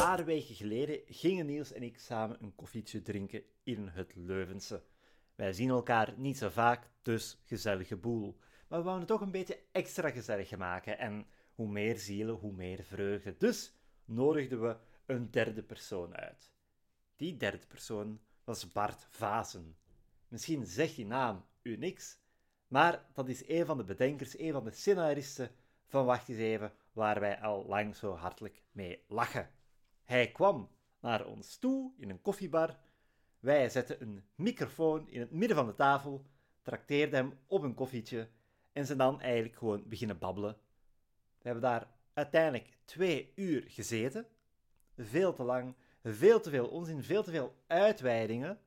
paar weken geleden gingen Niels en ik samen een koffietje drinken in het Leuvense. Wij zien elkaar niet zo vaak, dus gezellige boel. Maar we wouden het toch een beetje extra gezellig maken. En hoe meer zielen, hoe meer vreugde. Dus nodigden we een derde persoon uit. Die derde persoon was Bart Vazen. Misschien zegt die naam u niks, maar dat is een van de bedenkers, een van de scenaristen van Wacht eens even, waar wij al lang zo hartelijk mee lachen. Hij kwam naar ons toe in een koffiebar. Wij zetten een microfoon in het midden van de tafel, trakteerden hem op een koffietje en ze dan eigenlijk gewoon beginnen babbelen. We hebben daar uiteindelijk twee uur gezeten. Veel te lang, veel te veel onzin, veel te veel uitweidingen,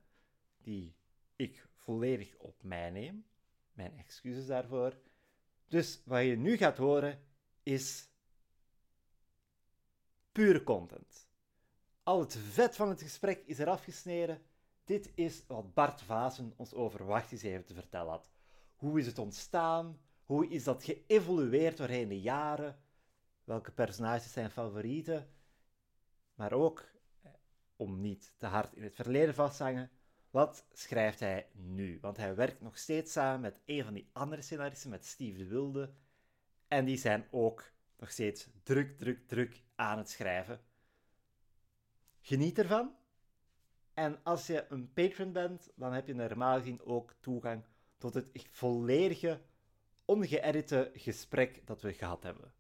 die ik volledig op mij neem. Mijn excuses daarvoor. Dus wat je nu gaat horen is pure content. Al het vet van het gesprek is eraf gesneden. Dit is wat Bart Vazen ons over Wacht eens even te vertellen had. Hoe is het ontstaan? Hoe is dat geëvolueerd doorheen de jaren? Welke personages zijn favorieten? Maar ook, eh, om niet te hard in het verleden vasthangen, wat schrijft hij nu? Want hij werkt nog steeds samen met een van die andere scenaristen, met Steve de Wilde. En die zijn ook nog steeds druk, druk, druk aan het schrijven. Geniet ervan. En als je een patron bent, dan heb je normaal gezien ook toegang tot het volledige, ongeëdite gesprek dat we gehad hebben.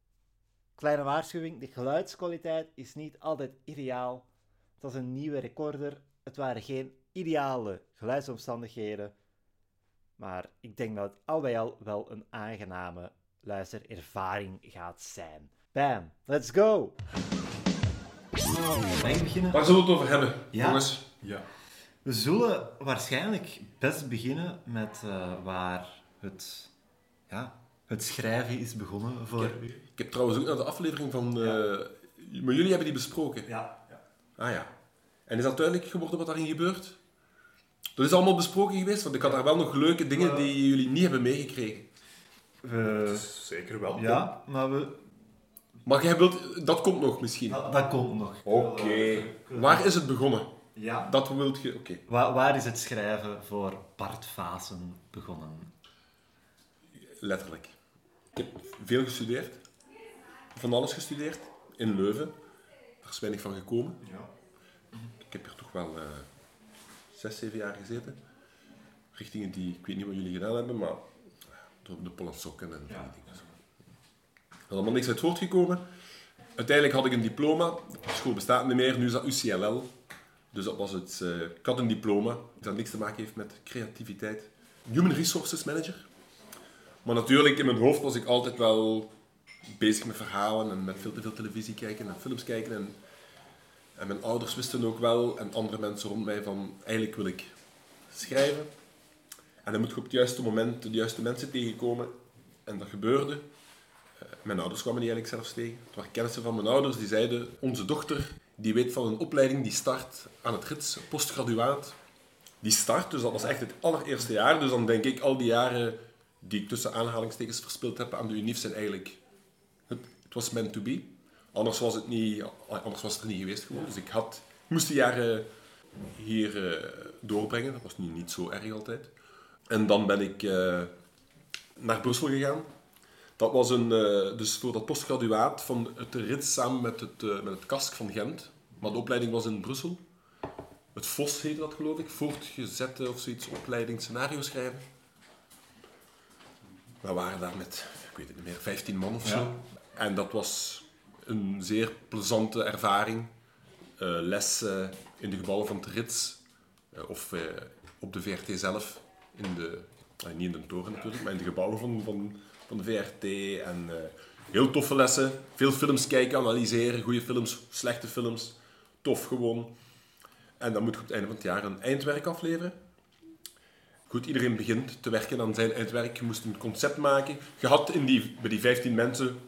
Kleine waarschuwing, de geluidskwaliteit is niet altijd ideaal. Het was een nieuwe recorder. Het waren geen ideale geluidsomstandigheden. Maar ik denk dat het al bij al wel een aangename luisterervaring gaat zijn. Bam, let's go! Ik? Waar zullen we het over hebben, Ja? jongens? Ja. We zullen waarschijnlijk best beginnen met eh, waar het, ja, het schrijven is begonnen voor u. Ik heb trouwens ook naar de aflevering van... eh, Maar jullie hebben die besproken. Ja, ja. Ah ja. En is dat duidelijk geworden wat daarin gebeurt? Dat is allemaal besproken geweest, want ik had daar wel nog leuke dingen die jullie niet hebben meegekregen. We, Zeker wel. ja, maar we, Maar jij wilt... Dat komt nog misschien. dat, dat komt nog. Oké. Waar is het begonnen? Ja. Dat wilt je... Oké. Waar, waar is het schrijven voor Bart Vasen begonnen? Letterlijk. Ik heb veel gestudeerd. Van alles gestudeerd. In Leuven. Daar is weinig van gekomen. Ja. Ik heb hier toch wel eh, zes, zeven jaar gezeten. Richtingen die, ik weet niet wat jullie gedaan hebben, maar door de pollensokken en van die dingen. Allemaal niks uit voortgekomen. Uiteindelijk had ik een diploma. De school bestaat niet meer, nu is dat UCLL. Dus dat was het. eh, ik had een diploma dat niks te maken heeft met creativiteit. Human Resources Manager. Maar natuurlijk, in mijn hoofd was ik altijd wel bezig met verhalen en met veel te veel televisie kijken en films kijken. En en mijn ouders wisten ook wel, en andere mensen rond mij, van eigenlijk wil ik schrijven. En dan moet je op het juiste moment de juiste mensen tegenkomen. En dat gebeurde. Eh, Mijn ouders kwamen die eigenlijk zelfs tegen. Het waren kennissen van mijn ouders die zeiden, onze dochter die weet van een opleiding die start aan het RITS, postgraduaat. Die start, dus dat was echt het allereerste jaar. Dus dan denk ik, al die jaren die ik tussen aanhalingstekens verspild heb aan de UNIF zijn eigenlijk... Het, het was meant to be. Anders was het, niet, anders was het er niet geweest gewoon. Dus ik had, moest die jaren hier eh, doorbrengen. Dat was nu niet zo erg altijd. En dan ben ik eh, naar Brussel gegaan. Dat was een, eh, dus voor dat postgraduaat van het rit samen met het, eh, met het KASK van Gent. Maar de opleiding was in Brussel. Het VOS heette dat geloof ik. Voortgezette of zoiets opleiding scenario schrijven. We waren daar met, ik weet het niet meer, 15 man of zo. En dat was een zeer plezante ervaring. Eh, les in de gebouwen van het RITS. of op de VRT zelf. In de, niet in de toren natuurlijk, maar in de gebouwen van, van, van de VRT. En eh, heel toffe lessen. Veel films kijken, analyseren. Goede films, slechte films. Tof gewoon. En dan moet je op het einde van het jaar een eindwerk afleveren. Goed, iedereen begint te werken aan zijn eindwerk. Je moest een concept maken. Je had in die, bij die 15 mensen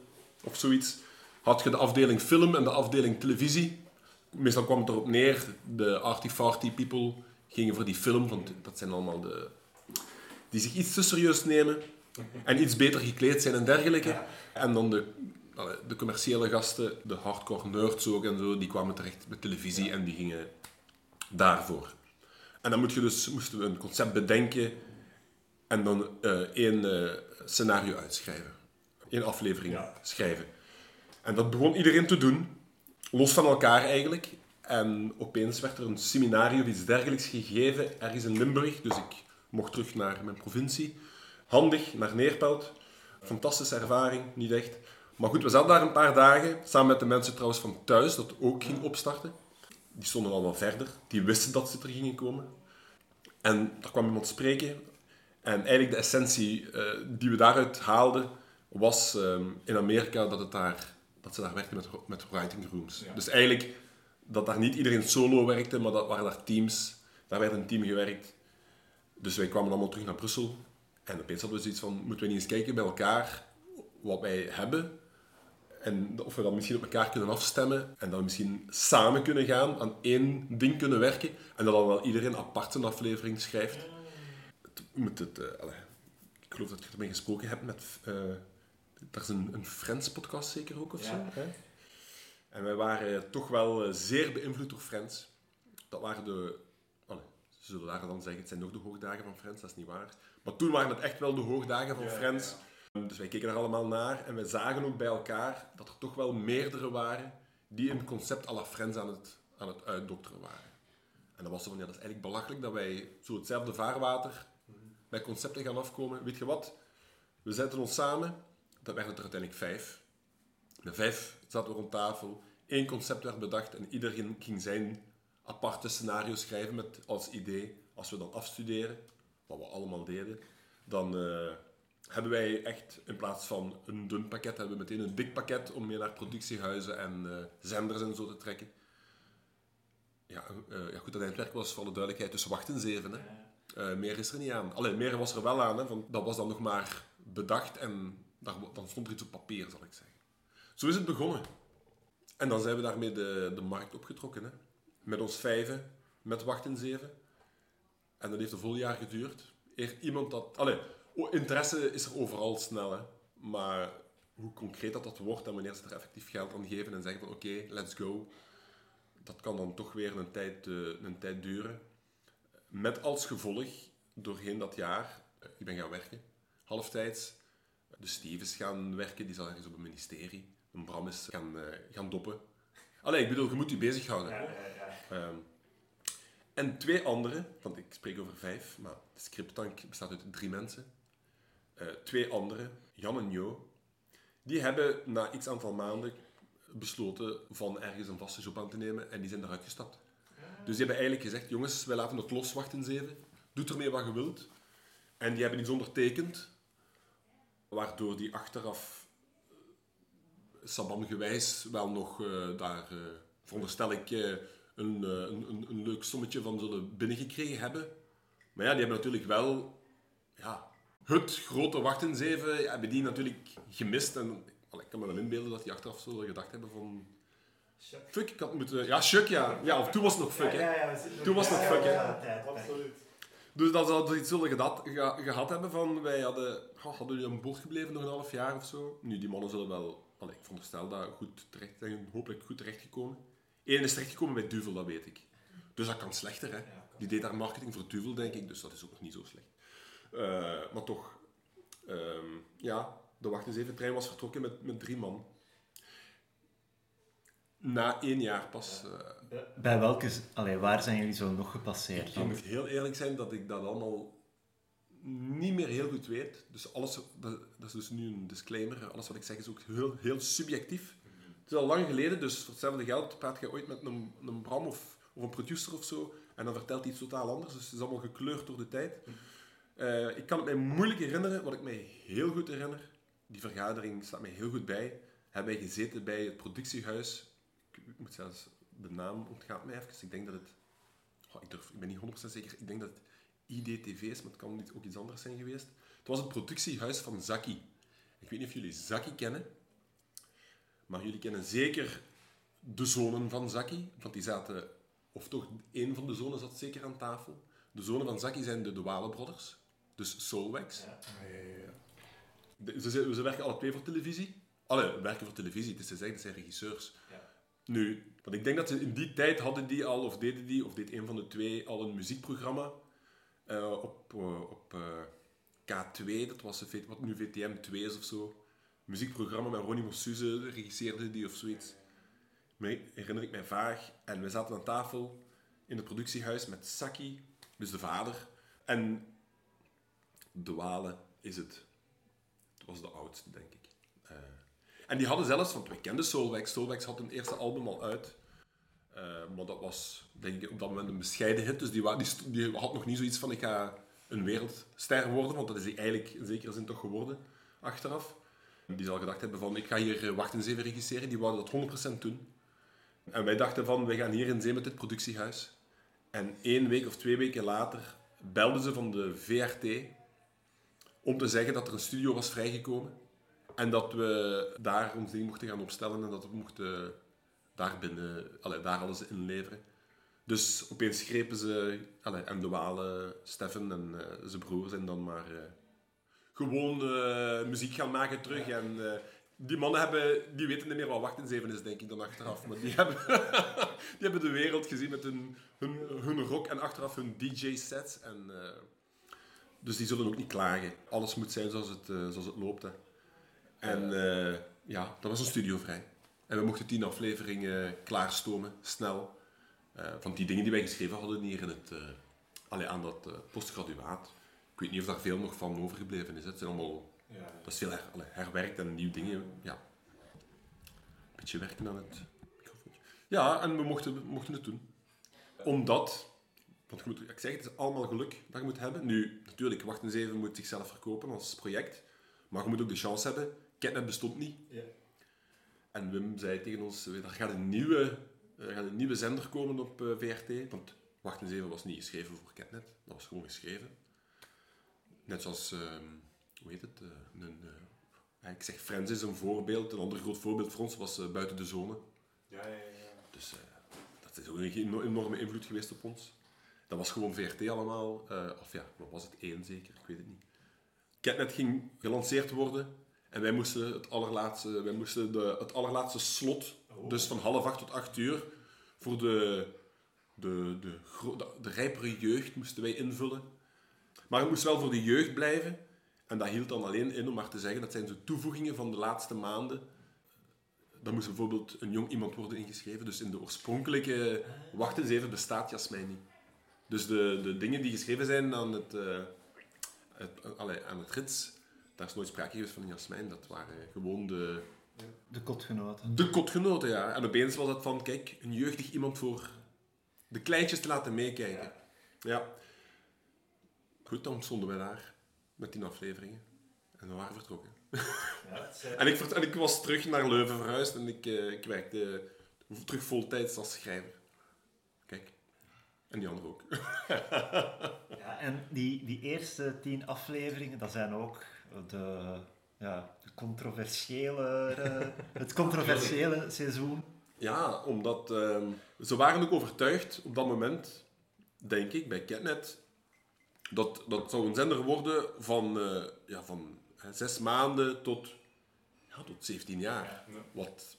of zoiets, had je de afdeling film en de afdeling televisie. Meestal kwam het erop neer, de arty-farty people gingen voor die film, want dat zijn allemaal de... Die zich iets te serieus nemen en iets beter gekleed zijn en dergelijke. En dan de de commerciële gasten, de hardcore nerds ook en zo, die kwamen terecht met televisie en die gingen daarvoor. En dan moet je dus, moesten we een concept bedenken en dan eh, één eh, scenario uitschrijven. Eén aflevering Ja. schrijven. En dat begon iedereen te doen, los van elkaar eigenlijk. En opeens werd er een seminarie of iets dergelijks gegeven, ergens in Limburg. Dus ik mocht terug naar mijn provincie. Handig, naar Neerpelt. Fantastische ervaring, niet echt. Maar goed, we zaten daar een paar dagen, samen met de mensen trouwens van thuis, dat ook ging opstarten. Die stonden allemaal verder. Die wisten dat ze er gingen komen. En daar kwam iemand spreken. En eigenlijk de essentie eh, die we daaruit haalden, was ehm, in Amerika dat, het daar, dat ze daar werkten met, met writing rooms. Ja. Dus eigenlijk dat daar niet iedereen solo werkte, maar dat waren daar teams. Daar werd een team gewerkt. Dus wij kwamen allemaal terug naar Brussel. En opeens hadden we zoiets van, moeten we niet eens kijken bij elkaar wat wij hebben en of we dat misschien op elkaar kunnen afstemmen en dan misschien samen kunnen gaan, aan één ding kunnen werken en dat dan wel iedereen apart een aflevering schrijft. Het moet het, eh, ik geloof dat je ermee gesproken hebt met... daar is een, een Friends podcast zeker ook of Ja. zo. Hè? En wij waren toch wel eh, zeer beïnvloed door Friends. Dat waren de... ze zullen daar dan zeggen, het zijn nog de hoogdagen van Friends, dat is niet waar. Maar toen waren het echt wel de hoogdagen van Friends. Dus wij keken er allemaal naar en we zagen ook bij elkaar dat er toch wel meerdere waren die een concept à la Friends aan het, aan het uitdokteren waren. En dan was het van, ja, dat is eigenlijk belachelijk dat wij zo hetzelfde vaarwater bij concepten gaan afkomen. Weet je wat? We zetten ons samen. Dat werden er uiteindelijk vijf. De vijf zaten we rond tafel. Eén concept werd bedacht en iedereen ging zijn aparte scenario schrijven met als idee. Als we dan afstuderen, wat we allemaal deden, dan eh, hebben wij echt in plaats van een dun pakket, hebben we meteen een dik pakket om mee naar productiehuizen en eh, zenders en zo te trekken. Ja, eh, ja, goed, dat eindwerk was voor de duidelijkheid tussen wacht en zeven. Hè. Meer is er niet aan. Alleen meer was er wel aan, hè, want dat was dan nog maar bedacht en daar, dan stond er iets op papier, zal ik zeggen. Zo is het begonnen. En dan zijn we daarmee de, de markt opgetrokken. Hè. Met ons vijven, met wacht en zeven. En dat heeft een vol jaar geduurd. Eer iemand dat... Allee, interesse is er overal snel, hè. Maar hoe concreet dat dat wordt en wanneer ze er effectief geld aan geven en zeggen van oké, let's go. Dat kan dan toch weer een tijd, eh, een tijd duren. Met als gevolg, doorheen dat jaar, eh, ik ben gaan werken, halftijds. De Stevens gaan werken, die zal ergens op een ministerie. Een Bram is gaan, eh, gaan doppen. Allee, ik bedoel, je moet je bezighouden. Ja, ja, ja. Ehm, en twee anderen, want ik spreek over vijf, maar de scripttank bestaat uit drie mensen. Eh, twee anderen, Jan en Jo, die hebben na x aantal maanden besloten van ergens een vaste job aan te nemen en die zijn eruit gestapt. Dus die hebben eigenlijk gezegd, jongens, wij laten het los, wachten zeven. Doe ermee wat je wilt. En die hebben iets ondertekend, waardoor die achteraf Saban-gewijs wel nog eh, daar, eh, veronderstel ik, eh, een, eh, een, een, een leuk sommetje van zullen binnengekregen hebben. Maar ja, die hebben natuurlijk wel ja, het grote wachtenzeven, ja, hebben die natuurlijk gemist. En wel, ik kan me wel inbeelden dat die achteraf zullen gedacht hebben van... Fuck, ik had moeten... Ja, Chuck, ja. Ja, of toen was het nog fuck, hè. Ja, ja, we zitten Toen was het ja, fuck, ja, hè. Absoluut. Dus dat zouden ze iets zullen gedat, ge- gehad hebben van... Wij hadden... Oh, hadden jullie aan boord gebleven nog een half jaar of zo? Nu, die mannen zullen wel... Allee, ik veronderstel dat goed terecht zijn. Hopelijk goed terechtgekomen. Eén is terechtgekomen bij Duvel, dat weet ik. Dus dat kan slechter, hè. Die deed daar marketing voor Duvel, denk ik. Dus dat is ook nog niet zo slecht. Eh, maar toch... ehm, ja, de wacht eens even. trein was vertrokken met, met drie man. Na één jaar pas... eh, Bij welke... Allee, waar zijn jullie zo nog gepasseerd Ik moet heel eerlijk zijn dat ik dat allemaal niet meer heel goed weet. Dus alles, dat, dat is dus nu een disclaimer. Alles wat ik zeg is ook heel, heel subjectief. Het is al lang geleden, dus voor hetzelfde geld praat je ooit met een, een Bram of, of een producer of zo. En dan vertelt hij iets totaal anders. Dus het is allemaal gekleurd door de tijd. Eh, ik kan het mij moeilijk herinneren. Wat ik mij heel goed herinner, die vergadering staat mij heel goed bij. Hebben wij gezeten bij het productiehuis. Ik moet zelfs, de naam ontgaat mij even. Ik denk dat het Oh, ik, durf, ik ben niet 100% zeker. Ik denk dat het IDTV is, maar het kan ook iets anders zijn geweest. Het was het productiehuis van Zaki. Ik weet niet of jullie Zaki kennen, maar jullie kennen zeker de zonen van Zaki, want die zaten, of toch één van de zonen zat zeker aan tafel. De zonen van Zaki zijn de Wale Brothers, dus Soulwax. Ja. Ze, ze, ze werken alle twee voor televisie. Alle werken voor televisie, het is te zeggen, dat zijn regisseurs. Ja. Nu, want ik denk dat ze in die tijd hadden die al, of deden die, of deed een van de twee, al een muziekprogramma eh, op, eh, op eh, K2, dat was de V- wat nu VTM 2 is of zo. Muziekprogramma met Ronnie Mossuze, regisseerde die of zoiets. Me herinner ik mij vaag. En we zaten aan tafel in het productiehuis met Saki, dus de vader. En De Wale is het. Het was de oudste, denk ik. Eh, en die hadden zelfs, want wij kenden Solveig. Solveig had een eerste album al uit. Eh, maar dat was, denk ik, op dat moment een bescheiden hit. Dus die, die had nog niet zoiets van, ik ga een wereldster worden. Want dat is hij eigenlijk in zekere zin toch geworden, achteraf. Die zal gedacht hebben van, ik ga hier eh, Wacht eens even regisseren. Die wouden dat 100% doen. En wij dachten van, wij gaan hier in zee met dit productiehuis. En één week of twee weken later belden ze van de VRT om te zeggen dat er een studio was vrijgekomen. En dat we daar ons ding mochten gaan opstellen en dat we mochten daar binnen, allee, daar alles inleveren. Dus opeens grepen ze, allee, en de Walen, Steffen en eh, zijn broer zijn dan maar eh, gewoon eh, muziek gaan maken terug. En eh, die mannen hebben, die weten niet meer wat wacht in zeven is, denk ik, dan achteraf. Maar die hebben, die hebben de wereld gezien met hun, hun, hun rock en achteraf hun DJ-sets. En, eh, dus die zullen ook niet klagen. Alles moet zijn zoals het, zoals het loopt. Hè. En ja, dat was een studio vrij. En we mochten tien afleveringen klaarstomen, snel. Van die dingen die wij geschreven hadden hier in het, allee, aan dat postgraduaat. Ik weet niet of daar veel nog van overgebleven is. hè. Het zijn allemaal, dat is veel her, herwerkt en nieuwe dingen. Ja. Een beetje werken aan het microfoontje. Ja, en we mochten, mochten het doen. Omdat, want je moet, ik zeg het, het is allemaal geluk dat je moet hebben. Nu, natuurlijk, Wacht eens even moet zichzelf verkopen als project. Maar je moet ook de chance hebben. Catnet bestond niet. Ja. En Wim zei tegen ons, er gaat een nieuwe, er gaat een nieuwe zender komen op eh, VRT. Want Wacht eens even was niet geschreven voor Catnet. Dat was gewoon geschreven. Net zoals, ehm, hoe heet het? eh, een, eh, ik zeg Friends is een voorbeeld. Een ander groot voorbeeld voor ons was eh, Buiten de Zone. Ja, ja, ja. Dus dat is ook een eno- enorme invloed geweest op ons. Dat was gewoon VRT allemaal. of ja, wat was het? één zeker? Ik weet het niet. Catnet ging gelanceerd worden. En wij moesten het allerlaatste, wij moesten de, het allerlaatste slot, Oh. dus van half acht tot acht uur, voor de, de, de, de, de rijpere jeugd moesten wij invullen. Maar het moest wel voor de jeugd blijven. En dat hield dan alleen in om maar te zeggen, dat zijn zo toevoegingen van de laatste maanden. Dan moest bijvoorbeeld een jong iemand worden ingeschreven. Dus in de oorspronkelijke Wacht eens even bestaat Jasmijn niet. Dus de, de dingen die geschreven zijn aan het, eh, het, allee, aan het rits, daar is nooit sprake geweest van Jasmijn. Dat waren gewoon de, De kotgenoten. de kotgenoten, ja. En opeens was het van, kijk, een jeugdig iemand voor de kleintjes te laten meekijken. Ja. Goed, dan stonden wij daar met tien afleveringen. En we waren vertrokken. Ja, zijn- En ik, vert- en ik was terug naar Leuven verhuisd en ik, eh, ik werkte terug voltijds als schrijver. Kijk. En die andere ook. Ja, en die, die eerste tien afleveringen, dat zijn ook de, ja, de controversiële, eh, het controversiële seizoen. Ja, omdat ehm, ze waren ook overtuigd op dat moment, denk ik, bij Catnet, dat dat zou een zender worden van, eh, ja, van hè, zes maanden tot, ja, tot 17 jaar. Wat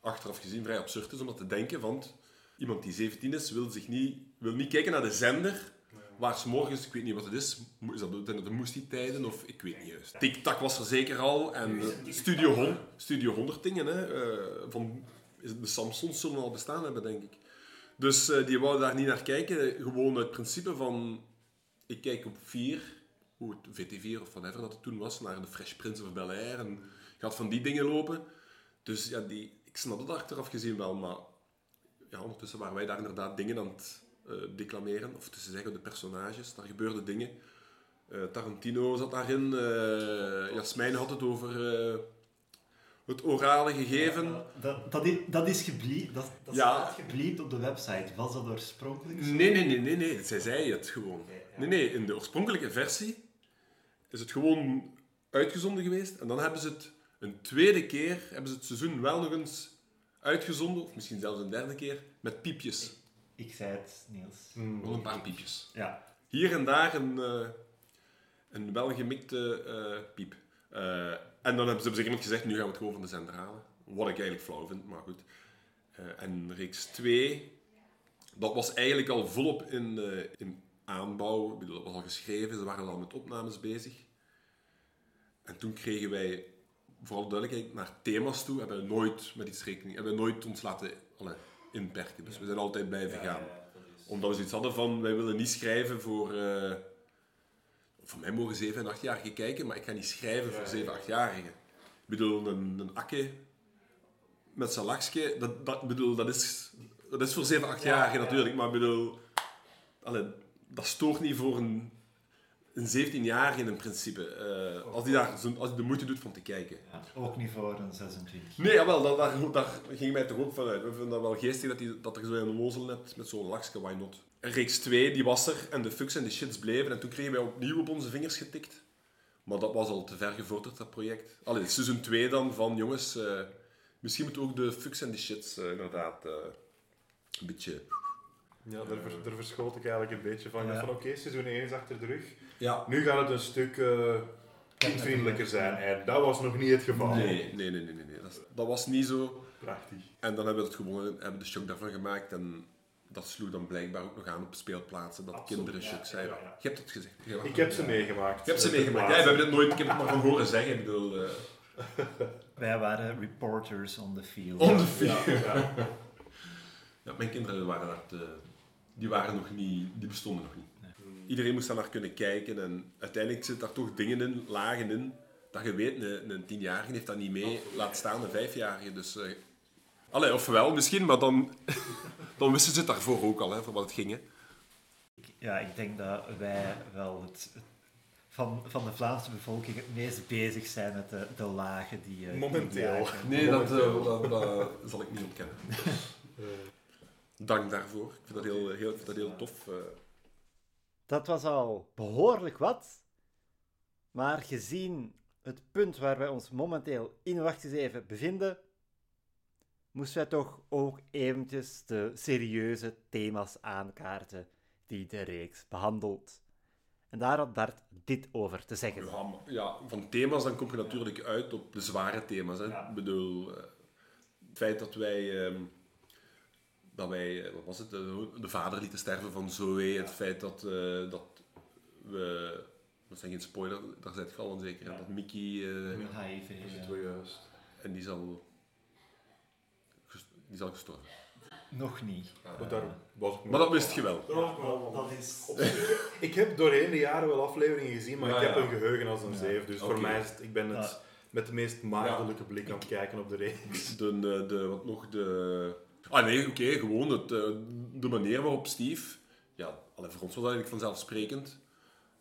achteraf gezien vrij absurd is om dat te denken, want iemand die 17 is, wil, zich niet, wil niet kijken naar de zender. Waar 's morgens, ik weet niet wat het is, is dat de moestietijden of ik weet niet juist. TikTok was er zeker al en Studio, Hon, Studio 100 dingen, hè, eh, van het de Samsons zullen al bestaan hebben, denk ik. Dus eh, die wouden daar niet naar kijken, gewoon uit principe van ik kijk op 4, hoe het VT4 of whatever dat het toen was, naar de Fresh Prince of Bel-Air en gaat van die dingen lopen. Dus ja, die, ik snap het achteraf gezien wel, maar ja, ondertussen waren wij daar inderdaad dingen aan het eh, declameren, of te zeggen de personages, daar gebeurden dingen. Eh, Tarantino zat daarin, eh Jasmijn had het over het orale gegeven. Dat, dat, is, dat is gebliept, dat, dat Ja. staat gebliept op de website. Was dat oorspronkelijk zo? Nee, nee, nee, nee, nee. Zij zei het gewoon. Nee, nee, in de oorspronkelijke versie is het gewoon uitgezonden geweest. En dan hebben ze het een tweede keer, hebben ze het seizoen wel nog eens uitgezonden, of misschien zelfs een derde keer, met piepjes. Ik zei het, Niels. Wel een paar piepjes. Ja. Hier en daar een, eh, een welgemikte eh, piep. Eh, en dan hebben ze op een gegeven moment gezegd, nu gaan we het gewoon van de zender halen. Wat ik eigenlijk flauw vind, maar goed. Eh, en reeks 2, dat was eigenlijk al volop in, eh, in aanbouw. Ik bedoel, dat was al geschreven, ze waren al met opnames bezig. En toen kregen wij, vooral duidelijkheid, naar thema's toe, hebben we nooit met iets rekening, hebben we nooit ons laten alle, inperken. Dus we zijn altijd blijven gaan. Omdat we zoiets hadden van, wij willen niet schrijven voor... eh, voor mij mogen 7 en 8-jarigen kijken, maar ik ga niet schrijven voor 7 8-jarigen. Ik bedoel, een, een akke met zijn dat, dat, bedoel, dat, is, dat is voor 7 8-jarigen natuurlijk, maar ik bedoel, allee, dat stoort niet voor een, een 17-jarige in principe. eh, als, die daar, zo- als die de moeite doet om te kijken. Ja, ook niet voor een 26. Nee, jawel, daar, daar, daar ging mij toch ook vanuit. We vinden dat wel geestig dat, die, dat er zo een onnozel net met zo'n lakske, why not? En Reeks 2, die was er en de fucks en de shits bleven. En toen kregen wij opnieuw op onze vingers getikt. Maar dat was al te ver gevorderd, dat project. Allee, seizoen 2 dan, van jongens, eh, misschien moeten ook de fucks en de shits eh, inderdaad eh, een beetje... Ja, daar, verschoot ik eigenlijk een beetje van. Ik Ja. van oké, seizoen 1 is achter de rug. Ja. Nu gaat het een stuk eh, kindvriendelijker zijn. En dat was nog niet het geval. Nee, nee, nee, nee. nee, nee. Dat, is- dat was niet zo. Prachtig. En dan hebben we het gewonnen, hebben de shock daarvan gemaakt. En dat sloeg dan blijkbaar ook nog aan op speelplaatsen, dat Absoluut, kinderen ja, shock zeiden. ja, ja. Je hebt het gezegd. Ja. Ik heb ze meegemaakt. Je hebt ze Ter meegemaakt. Ja, we hebben het nooit, ik heb het maar van horen zeggen. Ik bedoel, eh, Wij waren reporters on the field. on the field. Ja, ja. Ja, mijn kinderen waren daar te, die waren nog niet, die bestonden nog niet. Iedereen moest daar naar kunnen kijken en uiteindelijk zitten daar toch dingen in, lagen in, dat je weet, een, een tienjarige heeft dat niet mee, laat staan een vijfjarige. Dus, eh allee, of wel misschien, maar dan, dan wisten ze het daarvoor ook al, hè, voor wat het ging. Hè. Ja, ik denk dat wij wel het, het- van, van de Vlaamse bevolking het meest bezig zijn met de, de lagen die... eh, die Momenteel. Nee, dat, eh, dat, dat zal ik niet ontkennen. Dank daarvoor. Ik vind dat heel, heel, ik vind dat heel tof. eh. Dat was al behoorlijk wat. Maar gezien het punt waar wij ons momenteel in Wacht eens even bevinden, moesten wij toch ook eventjes de serieuze thema's aankaarten die de reeks behandelt. En daar had Bart dit over te zeggen. Ja, maar- ja, van thema's dan kom je natuurlijk uit op de zware thema's. Hè. Ja. Ik bedoel, eh, het feit dat wij, ehm, dat wij eh, wat was het, de, de vader lieten sterven van Zoe, het feit dat, eh, dat we, dat zijn geen spoiler, daar zit je al aan zeker, Ja. dat Mickey, eh, Met HIV. is het wel juist. en die zal, die zal gestorven. Nog niet. Maar daar was ik Maar dat wist je wel. Ik Dat is... Ik heb doorheen de jaren wel afleveringen gezien, maar Ja, ik heb ja. een geheugen als een Ja. zeef. Dus voor mij is het, ik ben het Ja. met de meest maagdelijke blik aan het kijken op de reeks. De, eh, de, wat nog, de... Ah nee, oké, gewoon het, eh, de manier waarop Steve... Ja, allee, voor ons was dat eigenlijk vanzelfsprekend.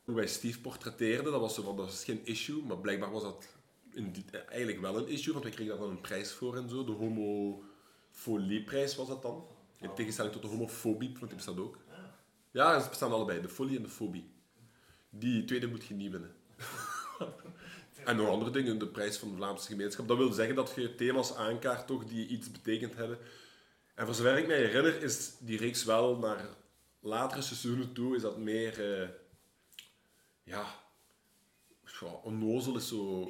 Hoe wij Steve portretteerden, dat was, dat was geen issue, maar blijkbaar was dat in eigenlijk wel een issue, want wij kregen daar dan een prijs voor en zo. De homofolieprijs was dat dan. In tegenstelling tot de homofobie, want die bestaat ook. Ja, ze bestaan allebei, de folie en de fobie. Die tweede moet je niet winnen. En nog andere dingen, de prijs van de Vlaamse gemeenschap. Dat wil zeggen dat je thema's aankaart toch die iets betekend hebben. En voor zover ik mij herinner, is die reeks wel naar latere seizoenen toe, is dat meer... eh, ja... Onnozel is zo...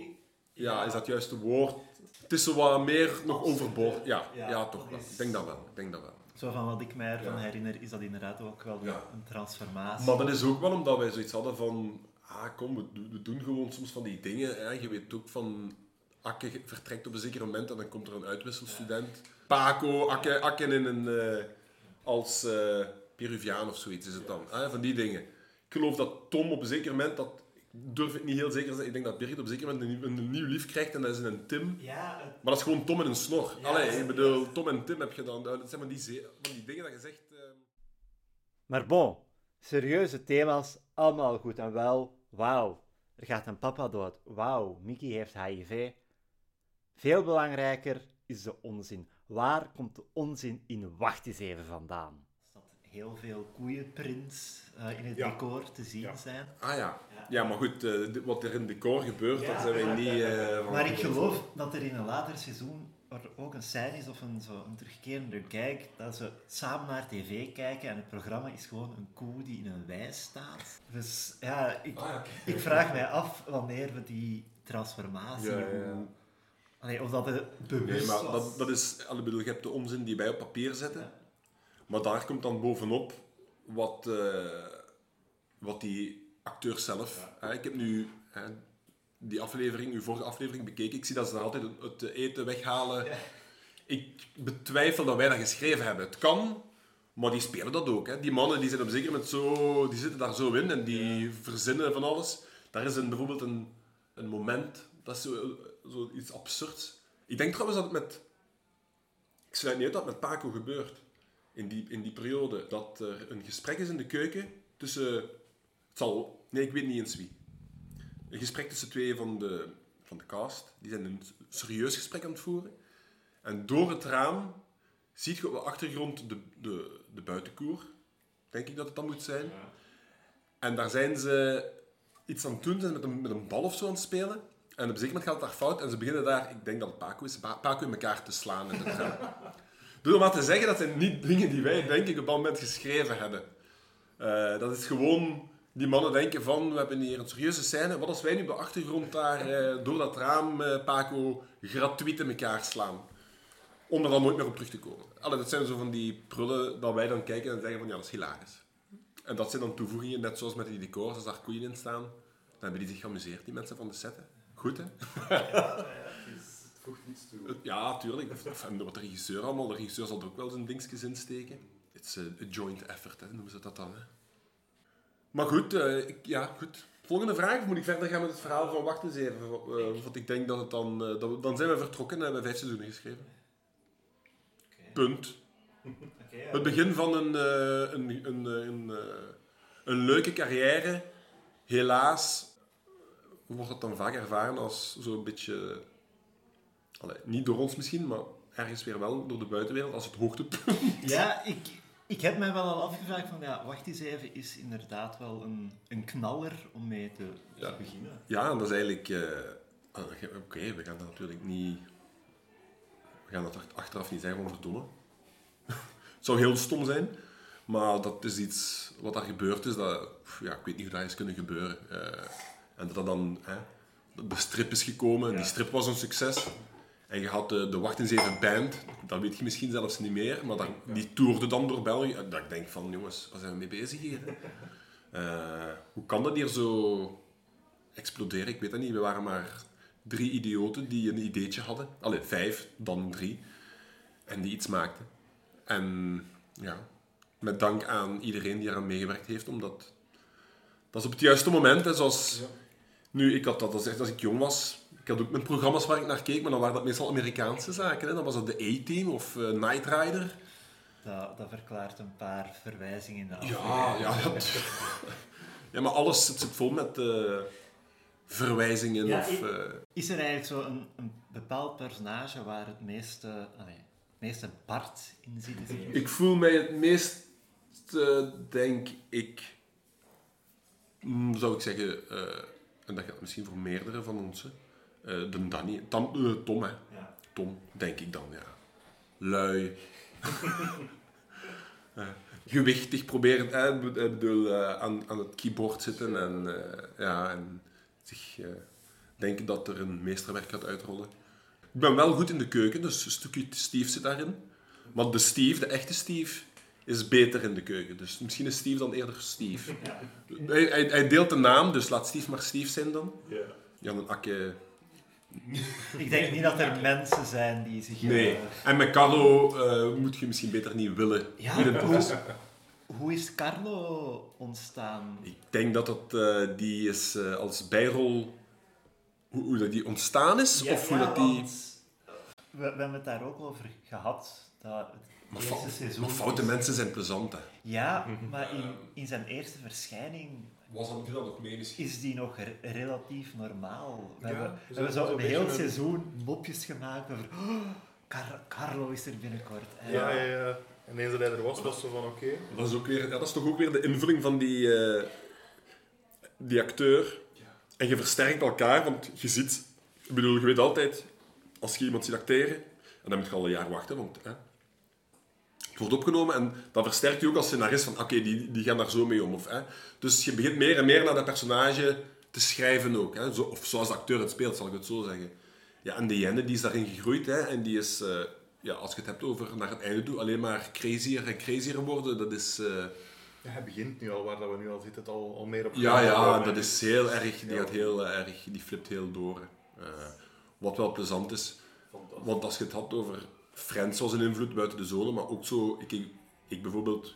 Ja, is dat juist het woord? Het is zo wat meer nog overboord. Ja, Ja, ja, toch wel. is- Ik denk dat wel. Ik denk dat wel. Zo van wat ik mij ervan Ja. herinner, is dat inderdaad ook wel Ja. een transformatie. Maar dat is ook wel omdat wij zoiets hadden van... Ah, kom, we, we doen gewoon soms van die dingen. Hè. Je weet ook van... Akke vertrekt op een zeker moment en dan komt er een uitwisselstudent. Paco, Akke, Akke in een... eh, als eh, Peruviaan of zoiets is het dan. Hè, van die dingen. Ik geloof dat Tom op een zeker moment... Dat, ik durf het niet heel zeker te zeggen. Ik denk dat Birgit op een zeker moment een, nieuw- een nieuw lief krijgt en dat is een Tim. Ja, het- Maar dat is gewoon Tom en een snor. Ja, Allee, ik bedoel, Tom en Tim heb je dan... Dat zijn van die, ze- van die dingen dat je zegt... eh, Maar bon, serieuze thema's, allemaal goed en wel. Wauw, er gaat een papa dood. Wauw, Mickey heeft HIV. Veel belangrijker is de onzin. Waar komt de onzin in Wacht eens even vandaan? dat heel veel koeienprints eh, in het Ja. decor te zien Ja. zijn. Ah ja. Ja. Maar goed, eh, wat er in het decor gebeurt, Ja, daar zijn wij ja, niet... eh, van Maar ik geloof dat er in een later seizoen er ook een scène is of een, zo, een terugkerende kijk, dat ze samen naar tv kijken en het programma is gewoon een koe die in een wei staat. Dus ja, ik, Ah, ja. ik vraag mij af wanneer we die transformatie. Ja, ja, ja. Hoe, Allee, of dat het bewust Nee, maar was. dat, dat is... allee, bedoel, je hebt de onzin die wij op papier zetten. Ja. Maar daar komt dan bovenop wat, eh, wat die acteur zelf... hè, ik heb nu hè, die aflevering, uw vorige aflevering bekeken. Ik zie dat ze daar altijd het, eten weghalen. Ik betwijfel dat wij dat geschreven hebben. Het kan, maar die spelen dat ook. Hè. Die mannen die zijn op zeker moment zo... Die zitten daar zo in en die verzinnen van alles. Daar is een, bijvoorbeeld een, een moment... Dat is zo, zo iets absurds. Ik denk trouwens dat het met... Ik sluit niet uit dat het met Paco gebeurt. In die, in die periode. Dat er een gesprek is in de keuken tussen... Het zal... Nee, ik weet niet eens wie. Een gesprek tussen twee van de, van de cast. Die zijn een serieus gesprek aan het voeren. En door het raam ziet je op de achtergrond de, de, de buitenkoer. Denk ik dat het dan moet zijn. En daar zijn ze iets aan het doen. Ze zijn met een, met een bal of zo aan het spelen. En op een moment gaat het daar fout. En ze beginnen daar, ik denk dat het Paco is, Pa- Paco in elkaar te slaan raam. Dus om maar te zeggen, dat zijn niet dingen die wij, denk ik, op dat moment geschreven hebben. Eh, dat is gewoon... Die mannen denken van, we hebben hier een serieuze scène. Wat als wij nu op de achtergrond daar eh, door dat raam eh, Paco gratuit in elkaar slaan? Om er dan nooit meer op terug te komen. Allee, dat zijn zo van die prullen dat wij dan kijken en zeggen van, ja, dat is hilarisch. En dat zijn dan toevoegingen, net zoals met die decors, als daar koeien in staan. Dan hebben die zich geamuseerd, die mensen van de set. Goed, hè? Het voegt iets toe. Ja, tuurlijk. En wat de regisseur allemaal, de regisseur zal er ook wel zijn dingetjes insteken. It's a, a joint effort, hè, noemen ze dat dan. Hè. Maar goed, eh, ik, ja, goed. Volgende vraag. Moet ik verder gaan met het verhaal van Wacht eens even? eh, want ik denk dat het dan... eh, dat we- dan zijn we vertrokken en hebben we vijf seizoenen geschreven. Punt. Ja. Het begin van een, een, een, een, een leuke carrière. Helaas wordt dat dan vaak ervaren als zo'n beetje... Allee, niet door ons misschien, maar ergens weer wel door de buitenwereld als het hoogtepunt. Ja, ik, ik heb mij wel al afgevraagd van, ja, wacht eens even, is inderdaad wel een, een knaller om mee te, beginnen. Ja, en dat is eigenlijk... eh, ah, Oké, we gaan dat natuurlijk niet... We gaan dat ach- achteraf niet zeggen van verdomme. het zou heel stom zijn. Maar dat is iets wat daar gebeurd is. Dat, ja, ik weet niet hoe dat is kunnen gebeuren. Eh, en dat dat dan... Hè, de strip is gekomen. En die strip was een succes. En je had de, de Wacht eens even band. Dat weet je misschien zelfs niet meer. Maar die toerde dan door België. Dat ik denk van, jongens, waar zijn we mee bezig hier? Eh, hoe kan dat hier zo exploderen? Ik weet dat niet. We waren maar drie idioten die een ideetje hadden. Allee, vijf, dan drie. En die iets maakten. En ja, met dank aan iedereen die eraan meegewerkt heeft, omdat dat is op het juiste moment. Hè, zoals nu, ik had dat als, echt als ik jong was. Ik had ook mijn programma's waar ik naar keek, maar dan waren dat meestal Amerikaanse zaken. Hè. Dan was dat de A-Team of eh, Night Rider. Dat, dat verklaart een paar verwijzingen in de Ja, aflevering. ja, ja. ja, maar alles zit, zit vol met eh, verwijzingen. Ja, of, eh, Is er eigenlijk zo een, een bepaald personage waar het meeste, allee, het meeste Bart in zit? Ik voel mij het meest, denk ik, mm, zou ik zeggen, en dat geldt misschien voor meerdere van ons, hè, eh, de Danny, Tam, eh, Tom, hè. Ja. Tom, denk ik dan, ja. Lui. Eh, gewichtig proberen, eh, bedoel, aan, aan het keyboard zitten en, ja, en zich denken dat er een meesterwerk gaat uitrollen. Ik ben wel goed in de keuken, dus een stukje Steve zit daarin. Maar de Steve, de echte Steve, is beter in de keuken. Dus misschien is Steve dan eerder Steve. Hij, hij, hij deelt de naam, dus laat Steve maar Steve zijn dan. Ja. Jan en Akke... Ik denk niet dat er mensen zijn die zich... eh, Nee. En met Carlo eh, moet je misschien beter niet willen. Ja, hoe, hoe is Carlo ontstaan? Ik denk dat het, eh, die is eh, als bijrol... Hoe, hoe dat die ontstaan is? Ja, of hoe ja, dat die... want We, we hebben het daar ook over gehad. Dat het Maar, eerste seizoen maar foute is- mensen zijn plezant, hè. Ja, maar in, in zijn eerste verschijning Was dat, dat nog mee misschien? is die nog re- relatief normaal. We Ja, hebben, we we hebben zo zo'n een heel een- seizoen mopjes gemaakt over... "Oh, Car- Carlo is er binnenkort. En Ja, ja, ja. En eens dat hij er was, was zo van oké. Dat is, ook weer, ja, dat is toch ook weer de invulling van die, eh, die acteur. En je versterkt elkaar, want je ziet... Ik bedoel, je weet altijd, als je iemand ziet acteren, en dan moet je al een jaar wachten, want hè, wordt opgenomen en dan versterkt je ook als scenarist van, oké, die, die gaan daar zo mee om. Of, hè. Dus je begint meer en meer naar dat personage te schrijven ook. Hè? Zo, of zoals de acteur het speelt, zal ik het zo zeggen. Ja, en de Jenne die is daarin gegroeid. Hè? En die is, eh, ja, als je het hebt over naar het einde toe, alleen maar crazier en crazier worden. Dat is... eh, Ja, hij begint nu al, waar dat we nu al zitten, al, al meer op ja, ja, dat is heel erg. Die Ja. gaat heel erg, die flipt heel door. Eh, wat wel plezant is. Want als je het had over Friends was een invloed buiten de zone, maar ook zo, ik, ik, bijvoorbeeld,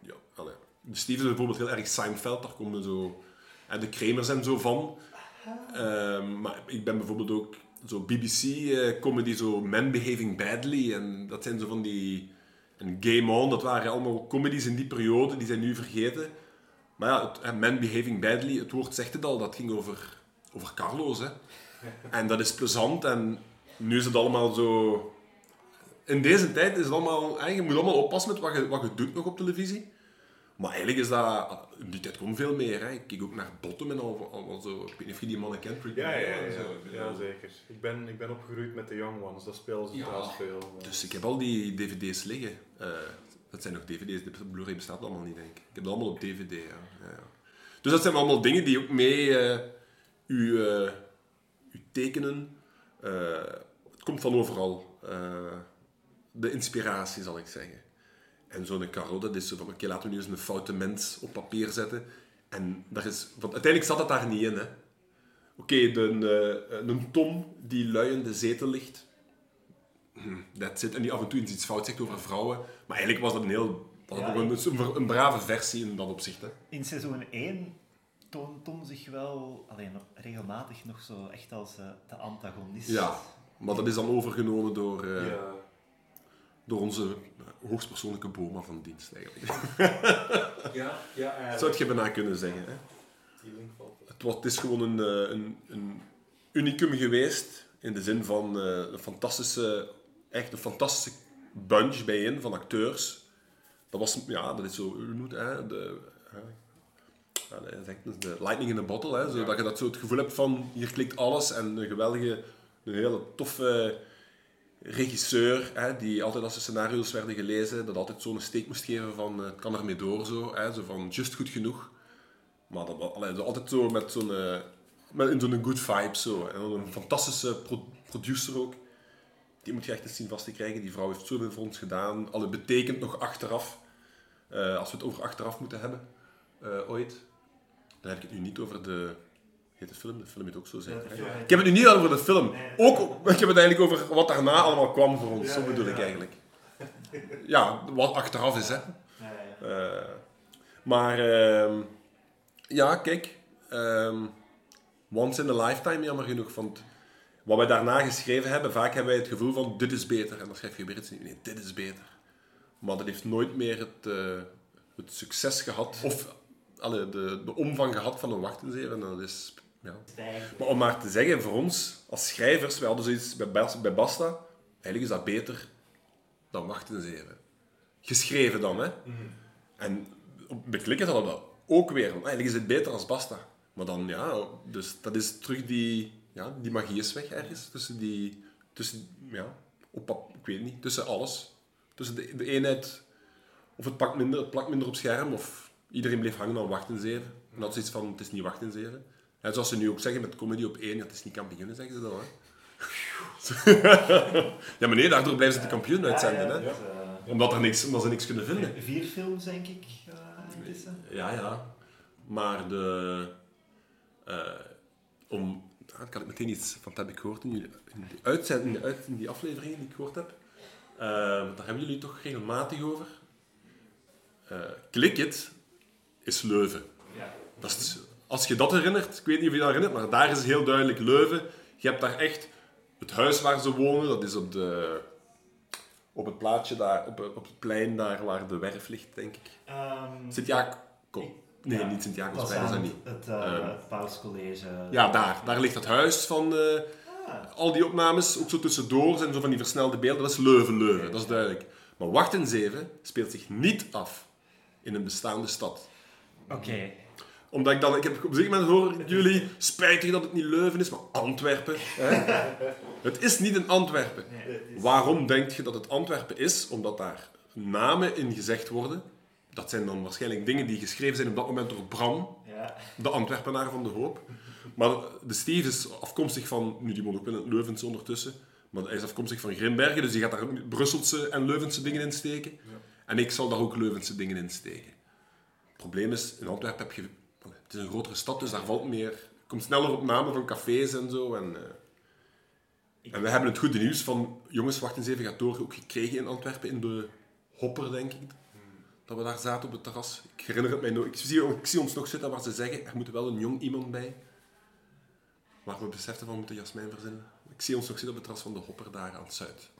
ja, allee, de Steven is bijvoorbeeld heel erg Seinfeld, daar komen zo, en de Kramers en zo van. Ehm, maar ik ben bijvoorbeeld ook zo BBC-comedy, zo Men Behaving Badly, en dat zijn zo van die, en Game On, dat waren allemaal comedies in die periode, die zijn nu vergeten. Maar ja, het, eh, Men Behaving Badly, het woord zegt het al, dat ging over, over Carlos, hè. En dat is plezant en nu is het allemaal zo... In deze tijd is het allemaal... Je moet allemaal oppassen met wat je, wat je doet nog op televisie. Maar eigenlijk is dat... In die tijd kon veel meer. Hè. Ik kijk ook naar Bottom en al, zo... Ik weet niet of je die mannen kent. Ja, ja, ja, zeker. Ik ben, ik ben opgegroeid met de Young Ones, dat spelen ze Ja. trouwens veel. Dus ik heb al die dvd's liggen. Eh, dat zijn nog dvd's. De Blu-ray bestaat allemaal niet, denk ik. Ik heb dat allemaal op dvd, ja. ja. Dus dat zijn allemaal dingen die ook mee eh u, eh, u tekenen. Het komt van overal. De inspiratie, zal ik zeggen. En zo'n Caro, dat is zo van, oké, laten we nu eens een foute mens op papier zetten. En daar is, want uiteindelijk zat het daar niet in, hè. Oké, de, eh, een Tom die lui in de zetel ligt. Hm, That's it. En die af en toe eens iets fout zegt over vrouwen. Maar eigenlijk was dat een heel... Dat Ja, een, een, een brave versie in dat opzicht, hè. In seizoen 1 toont Tom zich wel alleen, regelmatig nog zo echt als eh, de antagonist. Ja. Maar dat is dan overgenomen door, eh, Ja. Door onze eh, hoogstpersoonlijke Boma van dienst, eigenlijk. Ja, ja, eigenlijk. Zou het je bijna kunnen zeggen, hè. Het, was, het is gewoon een, eh, een, een unicum geweest. In de zin van eh, een fantastische, echt een fantastische bunch bijeen van acteurs. Dat was, ja, dat is zo, hoe hè, de, de lightning in a bottle, hè, zodat je dat zo het gevoel hebt van, hier klikt alles en een geweldige, een hele toffe regisseur, hè, die altijd als de scenario's werden gelezen, dat altijd zo'n steek moest geven van, eh, het kan ermee door, zo, hè, zo van, just goed genoeg. Maar dat altijd zo met zo'n eh, met in zo'n good vibe zo. En een fantastische pro- producer ook. Die moet je echt eens zien vast te krijgen. Die vrouw heeft zoveel voor ons gedaan. Alle betekent nog achteraf. Eh, als we het over achteraf moeten hebben, ooit. Dan heb ik het nu niet over de... Heet de film? De film heet ook zo zijn. Ik heb het nu niet over de film. Ook, ik heb het eigenlijk over wat daarna allemaal kwam voor ons. Zo bedoel ik eigenlijk. Ja, wat achteraf is, hè. Eh, maar ehm, ja, kijk. ehm, once in a lifetime, jammer genoeg. Want wat wij daarna geschreven hebben, vaak hebben wij het gevoel van dit is beter. En dan schrijf je weer iets nieuws. Nee, dit is beter. Maar dat heeft nooit meer het, eh, het succes gehad. Of de, de omvang gehad van een wachtenzeer. En dat is... Ja. Maar om maar te zeggen, voor ons als schrijvers, wij hadden zoiets bij, Bas- bij Basta. Eigenlijk is dat beter dan Wachtenzeven. Geschreven dan, hè. En op- bij Klikken hadden we dat ook weer. Want eigenlijk is het beter als Basta. Maar dan, ja, dus dat is terug die... Ja, die magie is weg ergens. Tussen die... Tussen, ja, op, ik weet niet. Tussen alles. Tussen de, de eenheid... Of het plakt minder, het plakt minder op scherm, of iedereen bleef hangen aan Wachtenzeven. En dat is iets van, het is niet Wachtenzeven. En zoals ze nu ook zeggen met comedy op één, het is niet kampioenen, zeggen ze dan, hè. ja, maar nee, daardoor blijven ze de kampioen uitzenden, hè. dus, eh, Omdat, er niks, omdat ze niks kunnen vinden. Vier films, denk ik. eh, intussen. Ja, ja. Maar de... eh, om... ah, had ik meteen iets van, dat heb ik gehoord in, jullie, in, die uitzending, in, de uit, in die afleveringen die ik gehoord heb. Eh, daar hebben jullie toch regelmatig over. Eh Klik It is Leuven. Ja. Dat is, als je dat herinnert, ik weet niet of je dat herinnert, maar daar is heel duidelijk Leuven. Je hebt daar echt het huis waar ze wonen, dat is op, de, op het plaatsje daar, op, op het plein daar waar de werf ligt, denk ik. Ehm, Sint-Jacob. Nee, Ja, niet Sint-Jacobs, was bij is dat aan niet. Het, het Pauscollege. Ja, daar. Daar ligt het huis van eh, Ah, al die opnames. Ook zo tussendoor zijn zo van die versnelde beelden. Dat is Leuven, Leuven, dat is duidelijk. Maar Wacht in Zeven speelt zich niet af in een bestaande stad. Oké. Omdat ik dan, ik heb op een gegeven moment hoor jullie, spijtig dat het niet Leuven is, maar Antwerpen. Hè? het is niet in Antwerpen. Nee, het is- Waarom denk je dat het Antwerpen is? Omdat daar namen in gezegd worden. Dat zijn dan waarschijnlijk dingen die geschreven zijn op dat moment door Bram. Ja, De Antwerpenaar van de hoop. Maar de Steve is afkomstig van... Nu, die woont ook wel in het Leuvense ondertussen. Maar hij is afkomstig van Grimbergen, dus die gaat daar Brusselse en Leuvense dingen in steken. En ik zal daar ook Leuvense dingen in steken. Het probleem is, in Antwerpen heb je... Het is een grotere stad, dus daar valt meer... komt sneller op namen van cafés en zo. En, eh, en we hebben het goede nieuws van... Jongens, wacht eens even, gaat door ook gekregen in Antwerpen, in de Hopper, denk ik. Dat we daar zaten op het terras. Ik herinner het mij nog. Ik zie, ik zie ons nog zitten waar ze zeggen, er moet wel een jong iemand bij. Maar we beseften van, we moeten Jasmijn verzinnen. Ik zie ons nog zitten op het terras van de Hopper daar aan het zuid.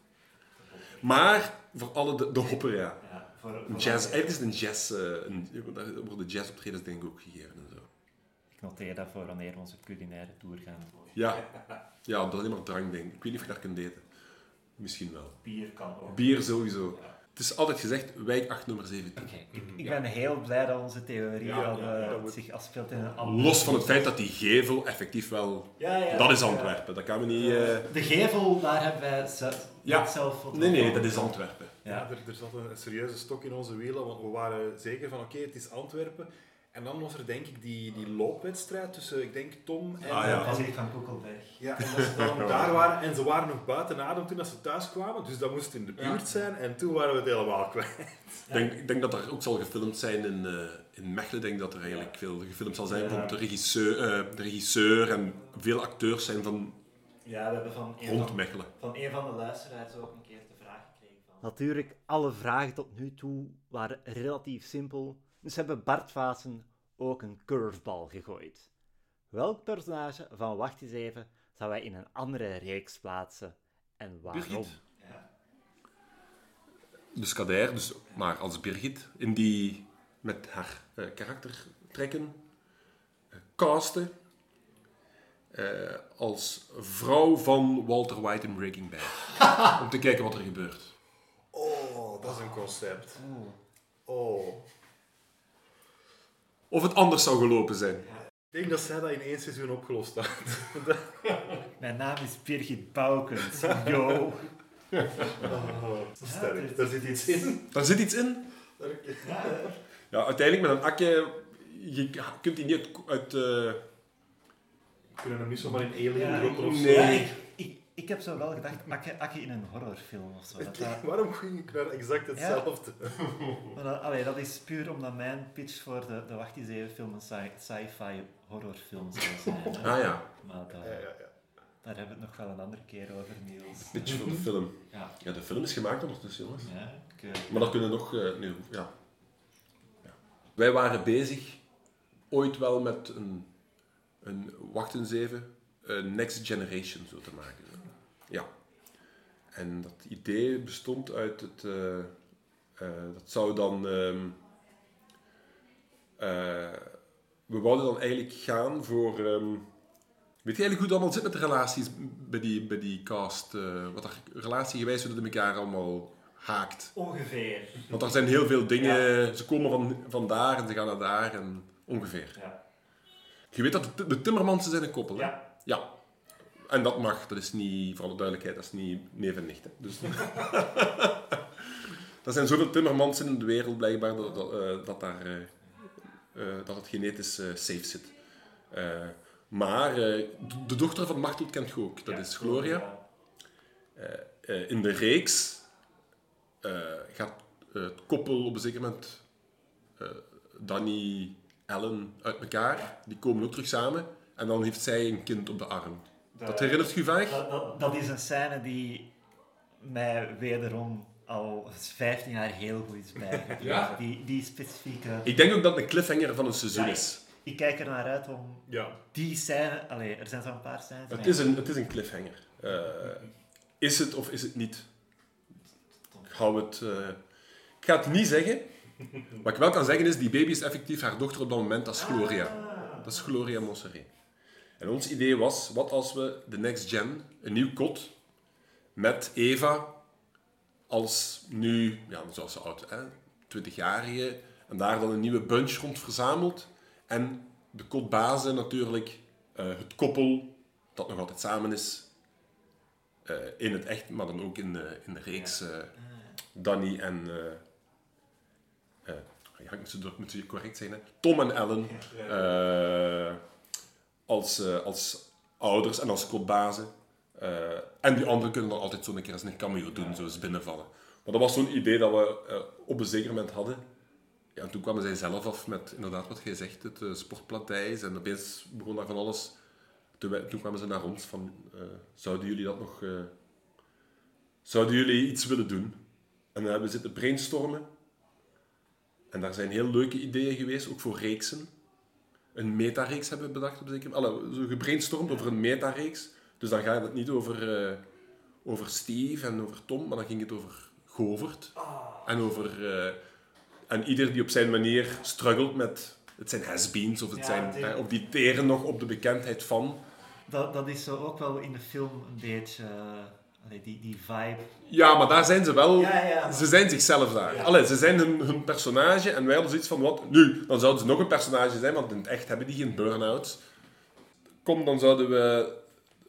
Maar, voor alle de, de Hopper, ja. Ja, voor, jazz, eigenlijk is het een jazz... eh, een, daar worden jazzoptredens denk ik ook gegeven noteer dat voor wanneer we onze culinaire tour gaan. Ja. Ja, dat is alleen maar drank, denk ik. Ik weet niet of je daar kunt eten. Misschien wel. Bier kan ook. Bier sowieso. Het is altijd gezegd, wijk 8 nummer 17. Oké, ik, ik ben heel blij dat onze theorie Ja, al, ja, eh, dat zich afspeelt in een. Los van het feit dat die gevel effectief wel... Ja, ja, Dat is ja. Antwerpen, dat kan we niet... eh, De gevel, daar hebben wij Ja. zelf Nee, nee, dat is Antwerpen. Ja, Ja. er, er zat een, een serieuze stok in onze wielen, want we waren zeker van oké, het is Antwerpen. En dan was er denk ik die, die loopwedstrijd tussen, ik denk, Tom en... Ah, ja. Ik van Koekelberg. Ja, en dat ze dan daar waren en ze waren nog buiten adem toen dat ze thuis kwamen, dus dat moest in de buurt zijn en toen waren we het helemaal kwijt. Ik denk, ik denk dat er ook zal gefilmd zijn in, eh, in Mechelen. Ik denk dat er eigenlijk veel gefilmd zal zijn. Ja. Bijvoorbeeld de regisseur, eh, de regisseur en veel acteurs zijn van Ja, we hebben van een rond van, Mechelen. van een van de luisteraars ook een keer de vraag gekregen van... Natuurlijk, alle vragen tot nu toe waren relatief simpel, dus hebben Bart Vaassen ook een curveball gegooid. Welk personage van Wacht eens even zou hij in een andere reeks plaatsen en waarom? Birgit? Ja. Dus Kader, dus, maar als Birgit, in die met haar eh, karaktertrekken eh, casten eh, als vrouw van Walter White in Breaking Bad. Om te kijken wat er gebeurt. Oh, dat is een concept. Oeh. Oh. Of het anders zou gelopen zijn. Ik denk dat zij dat in één seizoen opgelost had. Mijn naam is Birgit Boukens. Yo. Oh, sterk. Daar zit iets in. Daar zit iets in. Ja, uiteindelijk met een akje, je kunt die niet uit... uit eh, We kunnen hem niet zomaar in Alien ja, droppen of zo. Nee. Ik, heb zo wel gedacht, Akke, Akke in een horrorfilm of zo. Dat, dat, Waarom ging ik naar exact hetzelfde? maar dat, allee, dat is puur omdat mijn pitch voor de, de Wacht eens even film een sci- sci-fi horrorfilm zou zijn. hè. ah ja, Maar dat, Ja, ja, ja. daar hebben we het nog wel een andere keer over, Niels. beetje voor de film. Ja, Ja, de film is gemaakt ondertussen, jongens. ja eh, Maar dat kunnen nog... eh, nee, ja. ja. Wij waren bezig, ooit wel met een, een wacht eens even, een next generation zo te maken. Ja. En dat idee bestond uit het... eh, eh, dat zou dan... ehm, eh, we wouden dan eigenlijk gaan voor... ehm, weet je eigenlijk hoe het allemaal zit met de relaties bij die, bij die cast? eh, wat er relatiegewijs hoe dat in elkaar allemaal haakt? ongeveer. Want er zijn heel veel dingen, ze komen van, van daar en ze gaan naar daar en ongeveer. Ja. Je weet dat de, de Timmermansen zijn een koppel, hè? Ja. Ja. En dat mag, dat is niet, voor alle duidelijkheid, dat is niet neef en nicht. Hè? Dus... er zijn zoveel Timmermansen in de wereld blijkbaar dat, dat, eh, dat, daar, eh, eh, dat het genetisch safe zit. Eh, maar eh, de, de dochter van Martel kent je ook, dat Ja, is Gloria. Eh, eh, in de reeks eh, gaat het koppel op een zeker moment, eh, Danny, Ellen, uit elkaar. Die komen ook terug samen. En dan heeft zij een kind op de arm. Dat herinnert je vaag? Dat, dat, dat is een scène die mij wederom al 15 jaar heel goed is bijgebleven. Ja? Die, die specifieke... Ik denk ook dat het een cliffhanger van een seizoen Ja, is. Ik kijk er naar uit om Ja. die scène... Allee, er zijn zo'n paar scènes. Het is een, het is een cliffhanger. Eh, is het of is het niet? Ik hou het... eh, ik ga het niet zeggen. Wat ik wel kan zeggen is, die baby is effectief haar dochter op dat moment, dat is Gloria. Ah. Dat is Gloria Monserrat. En ons idee was, wat als we de Next Gen, een nieuw kot, met Eva als nu, ja, zoals ze oud, hè, 20-jarige, en daar dan een nieuwe bunch rond verzamelt. En de kotbazen natuurlijk, eh, het koppel, dat nog altijd samen is, eh, in het echt, maar dan ook in de, in de reeks, eh, Danny en ja, ik moet ze, ik moet ze correct zijn, hè. Tom en Ellen als, eh, als ouders en als kopbazen. Eh, en die anderen kunnen dan altijd zo'n keer eens een cameo doen, zo eens binnenvallen. Maar dat was zo'n idee dat we eh, op een zeker moment hadden. Ja, en toen kwamen zij zelf af met inderdaad wat jij zegt, het uh, sportplatijs. En opeens begon daar van alles. Toen, wij- toen kwamen ze naar ons van, zouden jullie dat nog... zouden jullie iets willen doen? En dan hebben we zitten brainstormen. En daar zijn heel leuke ideeën geweest, ook voor reeksen. Een metareeks hebben bedacht op zeker moment. Zo gebrainstormd over een metareeks. Dus dan gaat het niet over, eh, over Steve en over Tom, maar dan ging het over Govert. En over... eh, en ieder die op zijn manier struggelt met... Het zijn has-beens, of het Ja, zijn... of die teren nog op de bekendheid van... Dat, dat is zo ook wel in de film een beetje... eh, allee, die, die vibe. Ja, maar daar zijn ze wel... Ja, ja, maar- Ze zijn zichzelf daar. Ja. Allee, ze zijn hun, hun personage en wij hadden zoiets van, wat nu? Dan zouden ze nog een personage zijn, want in het echt hebben die geen burn-outs. Kom, dan zouden we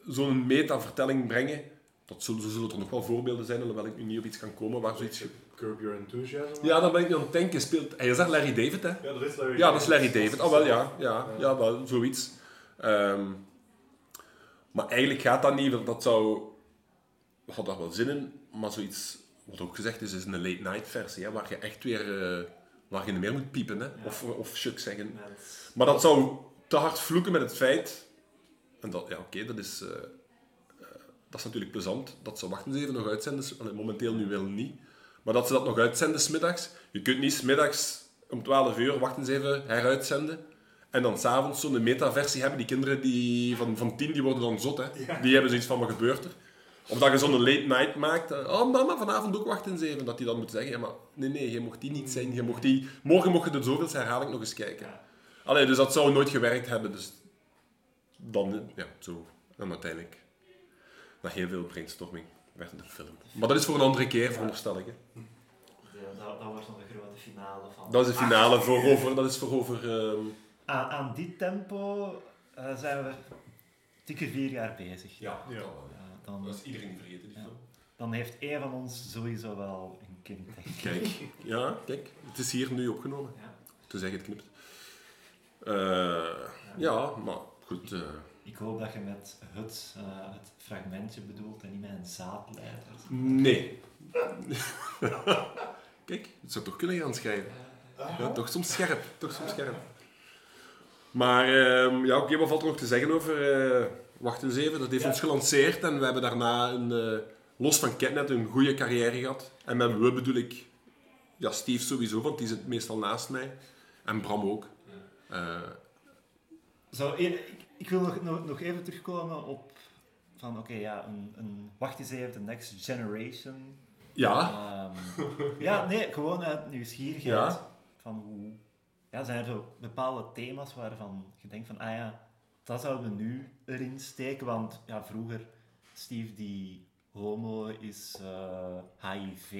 zo'n meta-vertelling brengen. Dat zullen, zo zullen er nog wel voorbeelden zijn, alhoewel ik nu niet op iets kan komen waar zoiets... Curb Your Enthusiasm. Ja, dan ben ik nu aan het denken. Speelt... Hij is dat Larry David, hè? Ja, dat is Larry Ja, dat is Larry David. Oh, wel, ja. Ja, ja wel, zoiets. Ehm, maar eigenlijk gaat dat niet, want dat zou... Had daar wel zin in, maar zoiets... Wat ook gezegd is, is een late-night versie, hè, waar je echt weer... eh, waar je niet meer moet piepen, hè. Of, of shuk zeggen. Met, Maar dat zou te hard vloeken met het feit... En dat, ja, oké, dat is... eh, eh, dat is natuurlijk plezant. Dat ze wachten ze even nog uitzenden. Allee, momenteel nu wel niet. Maar dat ze dat nog uitzenden smiddags. Je kunt niet smiddags om 12 uur wachten ze even heruitzenden. En dan s'avonds zo'n metaversie hebben. Die kinderen die, van, van 10 die worden dan zot. Hè. Die hebben zoiets van, wat gebeurt er? Of dat je zo'n late night maakt. eh, Oh mama, vanavond ook wachten zeven. Dat die dan moet zeggen, ja, maar nee, nee, je mocht die niet zijn. Je mocht die, morgen mocht je de zoveelste herhaling nog eens kijken. Allee, dus dat zou nooit gewerkt hebben. Dus dan, ja, zo. En uiteindelijk, na heel veel brainstorming, werd het een film. Maar dat is voor een andere keer, veronderstel ik. Hè. dat, dat wordt nog de grote finale van. Dat is de finale voor over, dat is voor over ehm, Aan, aan dit tempo eh, zijn we dikke vier jaar bezig. ja, Ja. Dan, Dat is iedereen vergeten, die Ja. film. dan heeft één van ons sowieso wel een kind. denk ik. Kijk, ja, kijk, het is hier nu opgenomen. Ja. Toen zeg je het knipt. Eh, ja, maar goed. eh, Ik hoop dat je met het, eh, het fragmentje bedoelt en niet met een zaadleider. nee. kijk, het zou toch kunnen gaan schrijven. Ja, toch soms scherp, toch soms scherp. Maar ehm, ja, oké, wat valt er nog te zeggen over eh, Wacht eens even? Dat heeft Ja. ons gelanceerd en we hebben daarna, een, eh, los van Catnet, een goede carrière gehad. En met we bedoel ik ja, Steve sowieso, want die zit meestal naast mij. En Bram ook. Eh, Zo, e- ik, ik wil nog, nog, nog even terugkomen op van oké, ja, een, een wacht eens even, de next generation. ja, Ehm, ja, nee, gewoon uit nieuwsgierigheid. Ja. Van hoe, ja, zijn er zo bepaalde thema's waarvan je denkt van, ah ja, dat zouden we nu erin steken, want ja, vroeger, Steve die homo is, eh, HIV,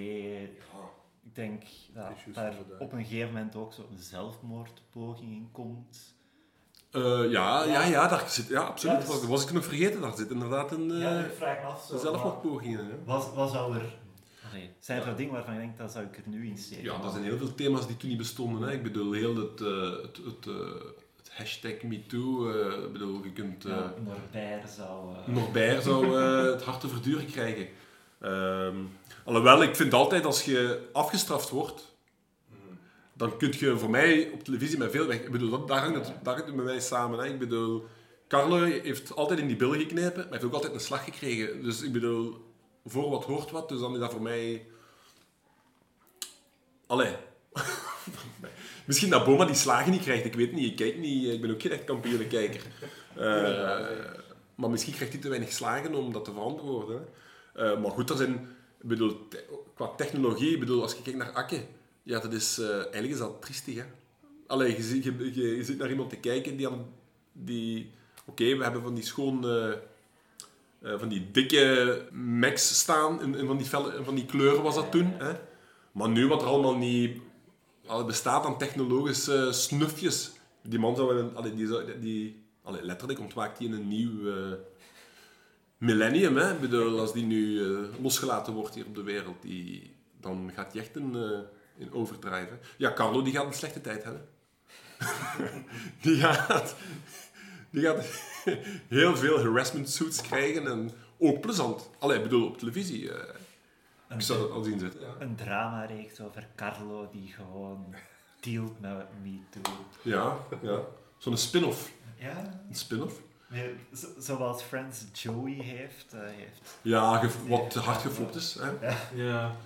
ik denk dat daar op een gegeven moment ook zo'n zelfmoordpoging in komt. Eh, ja, ja, ja, daar zit, ja, absoluut. Ja, dus- Dat was ik nog vergeten. Daar zit inderdaad een uh, ja, ik vraag me af, zo, zelfmoordpoging in. hè. wat, wat zou er... Allee, zijn er dingen waarvan je denkt, dat zou ik er nu in steken? Ja, er zijn heel veel thema's die toen niet bestonden. Hè. Ik bedoel, heel het, eh, het, het, eh, het hashtag MeToo. eh, ik bedoel, je kunt... eh, Ja, Norbert zou... eh, Norbert zou eh, het hart te verduren krijgen. Ehm, alhoewel, ik vind altijd als je afgestraft wordt, dan kun je voor mij op televisie met veel weg. Ik bedoel, dat, daar, hangt het, daar hangt het met mij samen. Hè. Ik bedoel, Carlo heeft altijd in die billen geknepen, maar heeft ook altijd een slag gekregen. Dus ik bedoel, voor wat hoort wat, dus dan is dat voor mij. Allee. Misschien dat Boma die slagen niet krijgt, ik weet niet. Ik kijk niet, ik ben ook geen echt kampioenenkijker. Eh maar misschien krijgt hij te weinig slagen om dat te verantwoorden. hè. Eh, maar goed, er zijn, ik bedoel, te- qua technologie, ik bedoel, als je kijkt naar Akke, ja, dat is, eh, eigenlijk is dat triestig, hè. Allee, je, ziet- je, je, je zit naar iemand te kijken die... aan- die Oké, we hebben van die schoon... van die dikke Macs staan, in, van, die felle, van die kleuren was dat toen. Hè? Maar nu wat er allemaal niet al bestaat aan technologische snufjes. Die man zou, een, die, die letterlijk ontwaakt hij in een nieuw eh, millennium. Hè? Ik bedoel, als die nu eh, losgelaten wordt hier op de wereld, die, dan gaat hij echt een, eh, in Overdrive. hè. Ja, Carlo die gaat een slechte tijd hebben. die gaat... Die gaat heel veel harassment suits krijgen en ook plezant. Allee, ik bedoel, op televisie. Een, ik zou dat al zien zitten. Ja, een drama-reeks over Carlo die gewoon dealt met MeToo. ja. ja. Zo'n spin-off. Ja, Een spin-off? zo- zoals Friends Joey heeft. eh, heeft. Ja, ge- wat te hard geflopt is. Hè? Ja.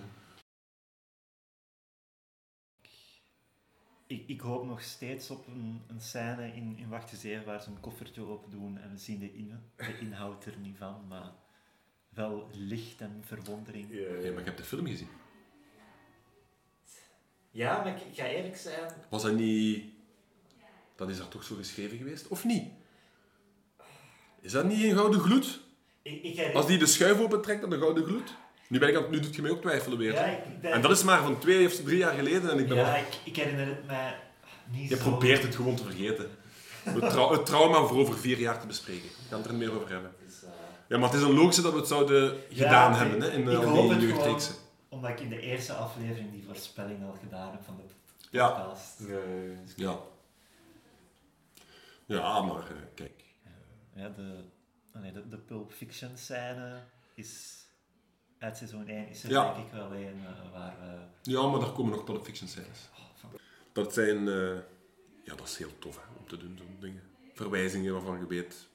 Ik, ik hoop nog steeds op een, een scène in, in Wacht eens even waar ze een koffertje open doen en we zien de, in, de inhoud er niet van, maar wel licht en verwondering. Ja, Ja, maar ik heb de film gezien. Ja, maar ik, ik ga eerlijk zijn. Was dat niet... Dat is daar toch zo geschreven geweest? Of niet? Is dat niet een gouden gloed? Ik, ik herinner- Als die de schuif opentrekt, dan een gouden gloed? Nu, ben ik aan, nu doet je mij ook twijfelen weer. ja, ik, En dat is maar van twee of drie jaar geleden en ik ben ja, al- ik, ik herinner het mij niet Je zo. probeert het gewoon te vergeten. Het, trau- het trauma voor over vier jaar te bespreken. Ik kan het er niet meer over hebben. Dus, eh, Ja, maar het is een logische dat we het zouden Ja, gedaan hebben hè, in ik al hoop die jeugdreeksen. omdat ik in de eerste aflevering die voorspelling al gedaan heb van de Ja. podcast. Ja, Ja. Ja, maar eh, kijk. Ja, de, allee, de, de Pulp Fiction scène is uit seizoen 1 is er Ja. denk ik wel een eh, waar we... Ja, maar daar komen nog Pulp Fiction scènes. oh, Dat zijn... eh, ja, dat is heel tof hè, om te doen, zo'n dingen. Verwijzingen waarvan je weet...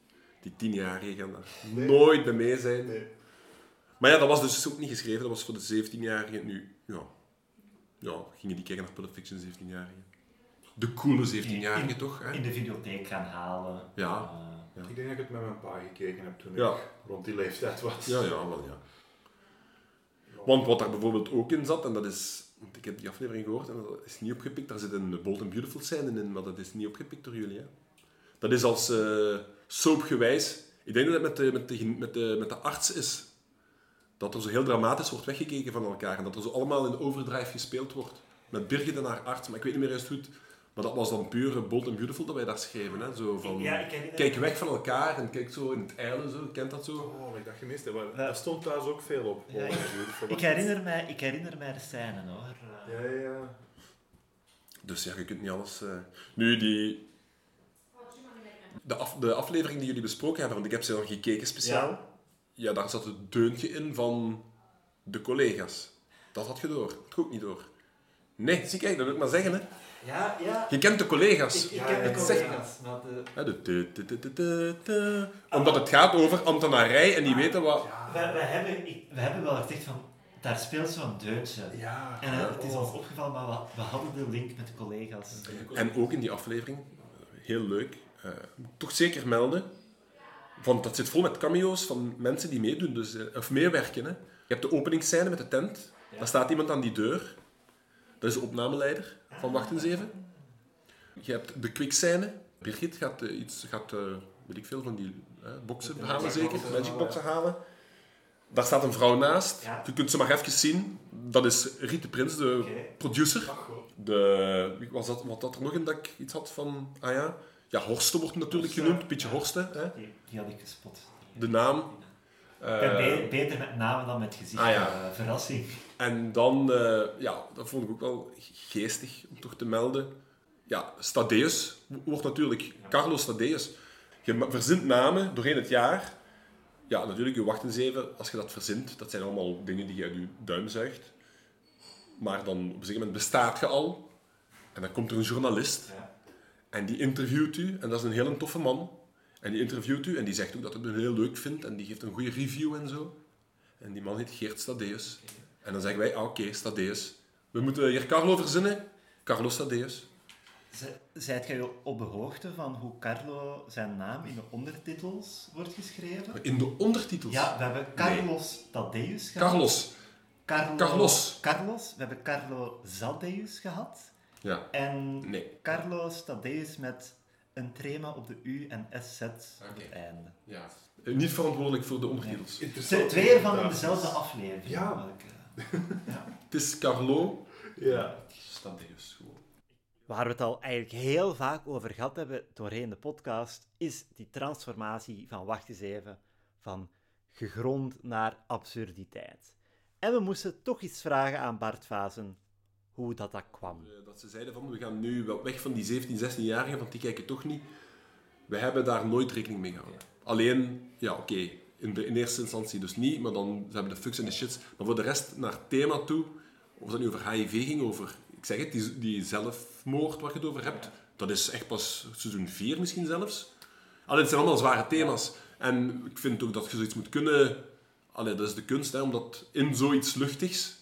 Die tienjarigen gaan daar nooit bij mee zijn. Nee. Maar ja, dat was dus ook niet geschreven. Dat was voor de 17-jarigen. Nu, ja... Ja, gingen die kijken naar Pulp Fiction 17-jarigen. De coole 17-jarigen, In- toch? Hè? in de videotheek gaan halen. Ja. Eh, Ik denk dat ik het met mijn pa gekeken heb toen Ja. ik rond die leeftijd was. Ja, ja, wel ja. Want wat daar bijvoorbeeld ook in zat, en dat is... Want ik heb die aflevering gehoord en dat is niet opgepikt. Daar zit een Bold and Beautiful scène in, maar dat is niet opgepikt door jullie. Hè? Dat is als eh soapgewijs... Ik denk dat het met de, met, de, met, de, met de arts is. Dat er zo heel dramatisch wordt weggekeken van elkaar. En dat er zo allemaal in overdrive gespeeld wordt. Met Birgit en haar arts. Maar ik weet niet meer juist goed. Maar dat was dan puur eh, Bold and Beautiful dat wij daar schreven. Hè? Zo van... ja, ik herinner Kijk weg van elkaar en kijk zo in het eilen. Zo. Kent dat zo? Oh, ik dat gemist heb. Maar Ja. Dat stond thuis ook veel op. Ja, Oh, ik- herinner mij, ik herinner mij de scène hoor. Ja, ja. Dus ja, je kunt niet alles... eh. Nu, die... De, af, de aflevering die jullie besproken hebben, want ik heb ze dan gekeken speciaal. Ja. Ja. daar zat het deuntje in van de collega's. Dat had je door. Dat had ook niet door. Nee, zie kijk, dat wil ik maar zeggen. Hè. Ja, ja. Je kent de collega's. Ik, ik Ja, ken de het zegt- collega's, maar de... De. Omdat het gaat over ambtenarij en die weten wat... We, we, hebben, ik- we hebben wel gezegd van, daar speelt zo'n deuntje. Ja. En het is Oh. ons opgevallen, maar we, we hadden de link met de collega's. En ook in die aflevering, heel leuk, eh, toch zeker melden, want dat zit vol met cameo's van mensen die meedoen, dus, eh, of meewerken. Hè. Je hebt de openingsscène met de tent, Ja. daar staat iemand aan die deur, dat is de opnameleider van Wacht eens even. Je hebt de quickscène, Birgit gaat eh, iets, gaat, weet ik veel, van die boksen halen zeker, boxen magic halen, boxen halen. Daar staat een vrouw naast, Ja. je kunt ze maar even zien, dat is Riet de Prins, de producer. De, was dat, wat dat er nog in dat ik iets had van... Ah ja, ja Horsten wordt natuurlijk Horsten. genoemd. Pietje Horsten. Hè? Die, die had ik gespot. De naam. Ik ben Eh, be- beter met namen dan met gezicht. Ah, ja. eh, verrassing. en dan, eh, ja, dat vond ik ook wel geestig om toch te melden. Ja, Stadeus wordt natuurlijk Carlos Stadeus. Je verzint namen doorheen het jaar. Ja, natuurlijk, je wacht eens even. Als je dat verzint, dat zijn allemaal dingen die je uit je duim zuigt. Maar dan op een gegeven moment bestaat je al. En dan komt er een journalist. Ja. En die interviewt u, en dat is een hele toffe man. En die interviewt u en die zegt ook dat hij het heel leuk vindt en die geeft een goede review en zo. En die man heet Geert Stadeus. En dan zeggen wij, ah, oké, Stadeus. We moeten hier Carlo verzinnen. Carlo Stadeus. Zijt jij op de hoogte van hoe Carlo zijn naam in de ondertitels wordt geschreven? In de ondertitels. Ja, we hebben Carlos Tadeus gehad. Carlos. Carlo, Carlos. Carlos. We hebben Carlo Zadeus gehad. Ja. En Nee. Carlos Tadeus met een trema op de U en SZ op Oké. het einde. ja. Eh, Niet verantwoordelijk voor de ondertitels. Interessant. Twee ervan in Ja. dezelfde aflevering. Ja. eh. Het is Carlo Ja. Stadeus. Gewoon. Waar we het al eigenlijk heel vaak over gehad hebben doorheen de podcast, is die transformatie van, wacht eens even, van gegrond naar absurditeit. En we moesten toch iets vragen aan Bart Vazen. Hoe dat, dat kwam. Eh, Dat ze zeiden van, we gaan nu wel weg van die 17, 16-jarigen, want die kijken toch niet. We hebben daar nooit rekening mee gehouden. Alleen, ja oké, in, in eerste instantie dus niet, maar dan ze hebben de fucks en de shits. Maar voor de rest, naar thema toe, of dat nu over HIV ging, over, ik zeg het, die, zelfmoord waar je het over hebt, dat is echt pas seizoen 4 misschien zelfs. Allee, het zijn allemaal zware thema's. En ik vind ook dat je zoiets moet kunnen... Allee, dat is de kunst, hè, omdat in zoiets luchtigs,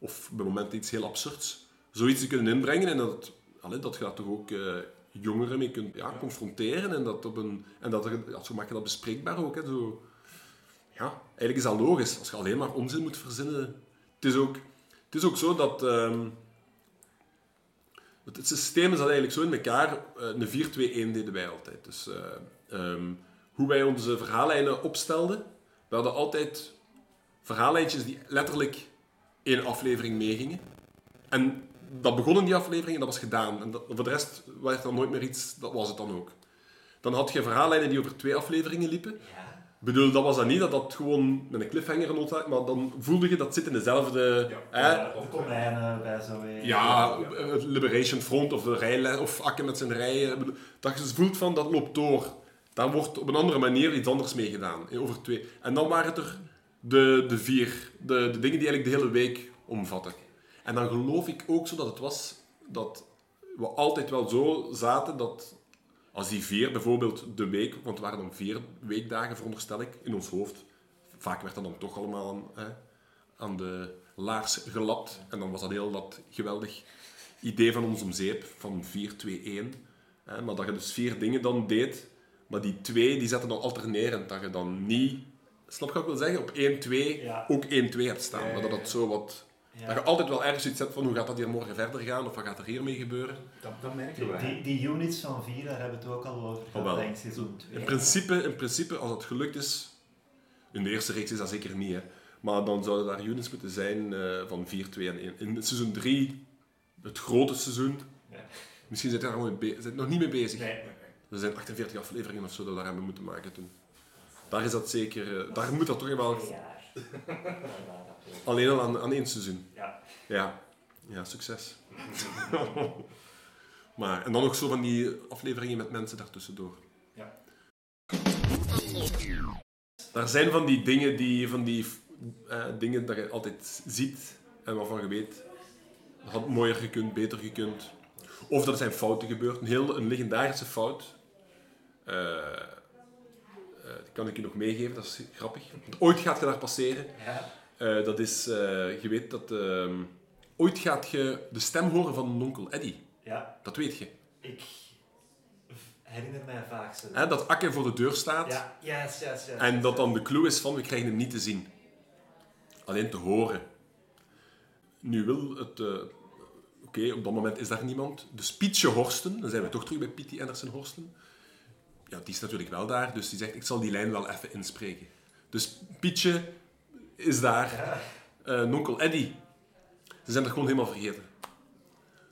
of bij momenten iets heel absurds, zoiets te kunnen inbrengen en dat, allee, dat je daar toch ook eh, jongeren mee kunt ja, confronteren en dat, op een, en dat er, ja, zo maak je dat bespreekbaar ook. Hè, zo. Ja, eigenlijk is dat logisch. Als je alleen maar onzin moet verzinnen... Het is ook, het is ook zo dat... ehm, het het systeem zat eigenlijk zo in elkaar. eh, Een 4-2-1 deden wij altijd. Dus eh, ehm, hoe wij onze verhaallijnen opstelden, we hadden altijd verhaallijntjes die letterlijk één aflevering meegingen. En dat begon in die aflevering en dat was gedaan. En dat, voor de rest werd dan nooit meer iets, dat was het dan ook. Dan had je verhaallijnen die over twee afleveringen liepen. Ik bedoel, dat was dan niet dat dat gewoon met een cliffhanger nood maar dan voelde je dat zit in dezelfde... hè, Of konijnen bij zo weer. ja, het Liberation Front of de rijlijn, of Akke met zijn rijen. Dat je voelt van dat loopt door. Daar wordt op een andere manier iets anders mee gedaan. eh, Over twee. En dan waren het er de, de vier, de, de dingen die eigenlijk de hele week omvatten. En dan geloof ik ook zo dat het was dat we altijd wel zo zaten dat als die vier bijvoorbeeld de week, want het waren dan vier weekdagen veronderstel ik, in ons hoofd. Vaak werd dat dan toch allemaal aan, hè, aan de laars gelapt. En dan was dat heel dat geweldig idee van ons om zeep, van 4, 2, 1. Hè, maar dat je dus vier dingen dan deed, maar die twee die zetten dan alternerend. Dat je dan niet, snap je wat ik wil zeggen, op 1, 2 Ja. ook 1, 2 hebt staan. Ja, Maar dat het zo wat... Ja. Dat je altijd wel ergens iets hebt van hoe gaat dat hier morgen verder gaan, of wat gaat er hiermee gebeuren. Dat, dat merken Die, wij. die, die units van vier, daar hebben we het ook al over Oh, gehad, wel. denk seizoen 2. In principe, in principe, als het gelukt is, in de eerste reeks is dat zeker niet, hè. maar dan zouden daar units moeten zijn eh, van 4, 2 en 1. In seizoen 3, het grote seizoen, Ja. misschien zit je daar zit nog niet mee bezig. Nee. Er zijn 48 afleveringen of zo dat we daar hebben moeten maken toen. Daar is dat zeker, eh, daar moet dat toch wel alleen al aan, aan één seizoen. Ja. Ja, ja succes. maar, en dan nog zo van die afleveringen met mensen daartussendoor. Ja. Daar zijn van die dingen, die, van die eh, dingen dat je altijd ziet en waarvan je weet, dat had mooier gekund, beter gekund. Of dat er zijn fouten gebeurd. Een heel een legendarische fout. Die kan ik je nog meegeven, dat is grappig. Want ooit gaat je daar passeren. Ja. Eh, dat is, eh, je weet dat... ehm, ooit gaat je de stem horen van een onkel Eddy. ja, Dat weet je. ik herinner mij vaak zo. Hè, dat Akke voor de deur staat. Ja, yes, yes, yes. En dat dan de clue is van, we krijgen hem niet te zien. Alleen te horen. Nu wil het... eh, Oké, op dat moment is daar niemand. Dus Pietje Horsten, dan zijn we toch terug bij Pietie Andersen Horsten. Ja, die is natuurlijk wel daar, dus die zegt, ik zal die lijn wel even inspreken. Dus Pietje is daar. Ja. eh nonkel Eddy. Ze zijn dat gewoon helemaal vergeten.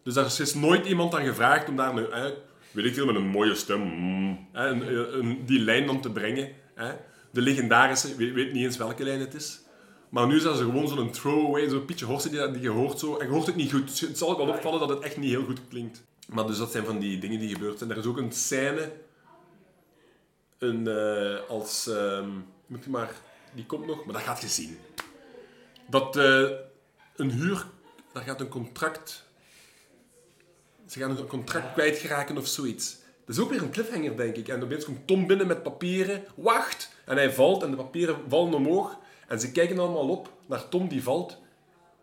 Dus daar is nooit iemand aan gevraagd om daar een, eh, weet ik veel, met een mooie stem, mm, eh, een, een- die lijn dan te brengen. eh. De legendarische, weet, weet niet eens welke lijn het is. Maar nu zijn ze gewoon zo'n throwaway, zo'n Pietje Horsten die, die je hoort zo. En je hoort het niet goed. Dus het zal wel opvallen dat het echt niet heel goed klinkt. Maar dus dat zijn van die dingen die gebeurd zijn. Er is ook een scène, een, eh, als, ehm, moet je maar, die komt nog, maar dat gaat je zien. Dat eh, een huur, daar gaat een contract, ze gaan een contract kwijtgeraken of zoiets. Dat is ook weer een cliffhanger, denk ik. En opeens komt Tom binnen met papieren, wacht, en hij valt en de papieren vallen omhoog. En ze kijken allemaal op naar Tom die valt.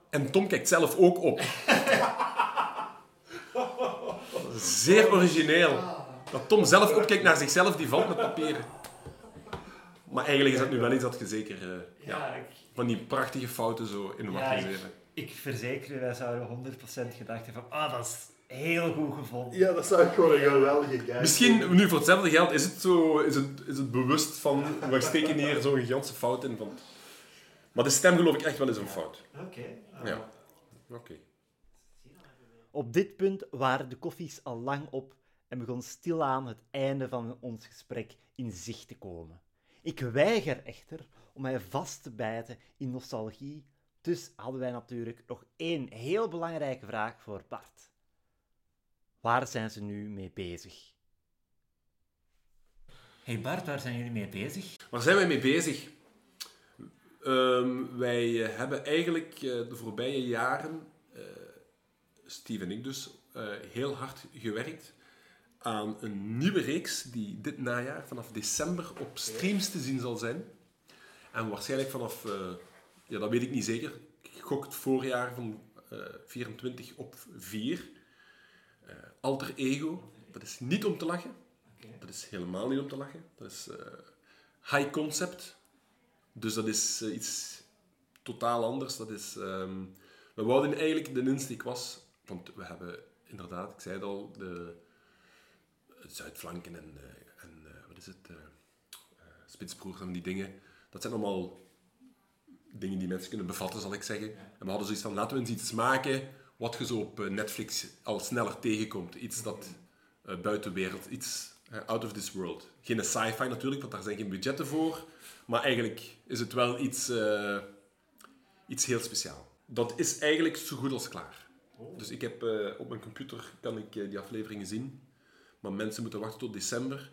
En Tom kijkt zelf ook op. Zeer origineel. Dat Tom zelf opkijkt naar zichzelf die valt met papieren. Maar eigenlijk is dat nu wel iets dat je zeker eh, ja, Ja, ik, van die prachtige fouten zo in mag Ja, ik- ik verzeker u, wij zouden 100% gedacht hebben van, ah, dat is heel goed gevonden. Ja, dat zou ik gewoon een geweldige guy Misschien, nu voor hetzelfde geld, is het, zo, is het, is het bewust van, we steken hier zo'n gigantische fout in. Van. Maar de stem geloof ik echt wel is een fout. Oké. Ja. Oké. Op dit punt waren de koffies al lang op en begon stilaan het einde van ons gesprek in zicht te komen. Ik weiger echter om mij vast te bijten in nostalgie, Dus hadden wij natuurlijk nog één heel belangrijke vraag voor Bart. Waar zijn ze nu mee bezig? Hey Bart, waar zijn jullie mee bezig? Waar zijn wij mee bezig? Ehm, wij eh, hebben eigenlijk eh, de voorbije jaren, eh, Steve en ik dus, eh, heel hard gewerkt aan een nieuwe reeks die dit najaar vanaf december op streams te zien zal zijn. En waarschijnlijk vanaf, eh, ja dat weet ik niet zeker, ik gok het voorjaar van eh 24 op 4. Eh, Alter Ego, dat is niet om te lachen. Dat is helemaal niet om te lachen. Dat is high concept. Dus dat is iets totaal anders. Dat is, ehm, we wouden eigenlijk, de insteek was, want we hebben inderdaad, ik zei het al, de Zuidflanken en, eh, en eh, wat is het, eh eh, Spitsbroers en die dingen. Dat zijn allemaal dingen die mensen kunnen bevatten, zal ik zeggen. En we hadden zoiets van, laten we eens iets maken wat je zo op eh, Netflix al sneller tegenkomt. Iets dat eh, buiten de wereld, iets eh, out of this world. Geen sci-fi natuurlijk, want daar zijn geen budgetten voor. Maar eigenlijk is het wel iets, eh, iets heel speciaal. Dat is eigenlijk zo goed als klaar. Dus ik heb eh, op mijn computer kan ik eh, die afleveringen zien. Maar mensen moeten wachten tot december.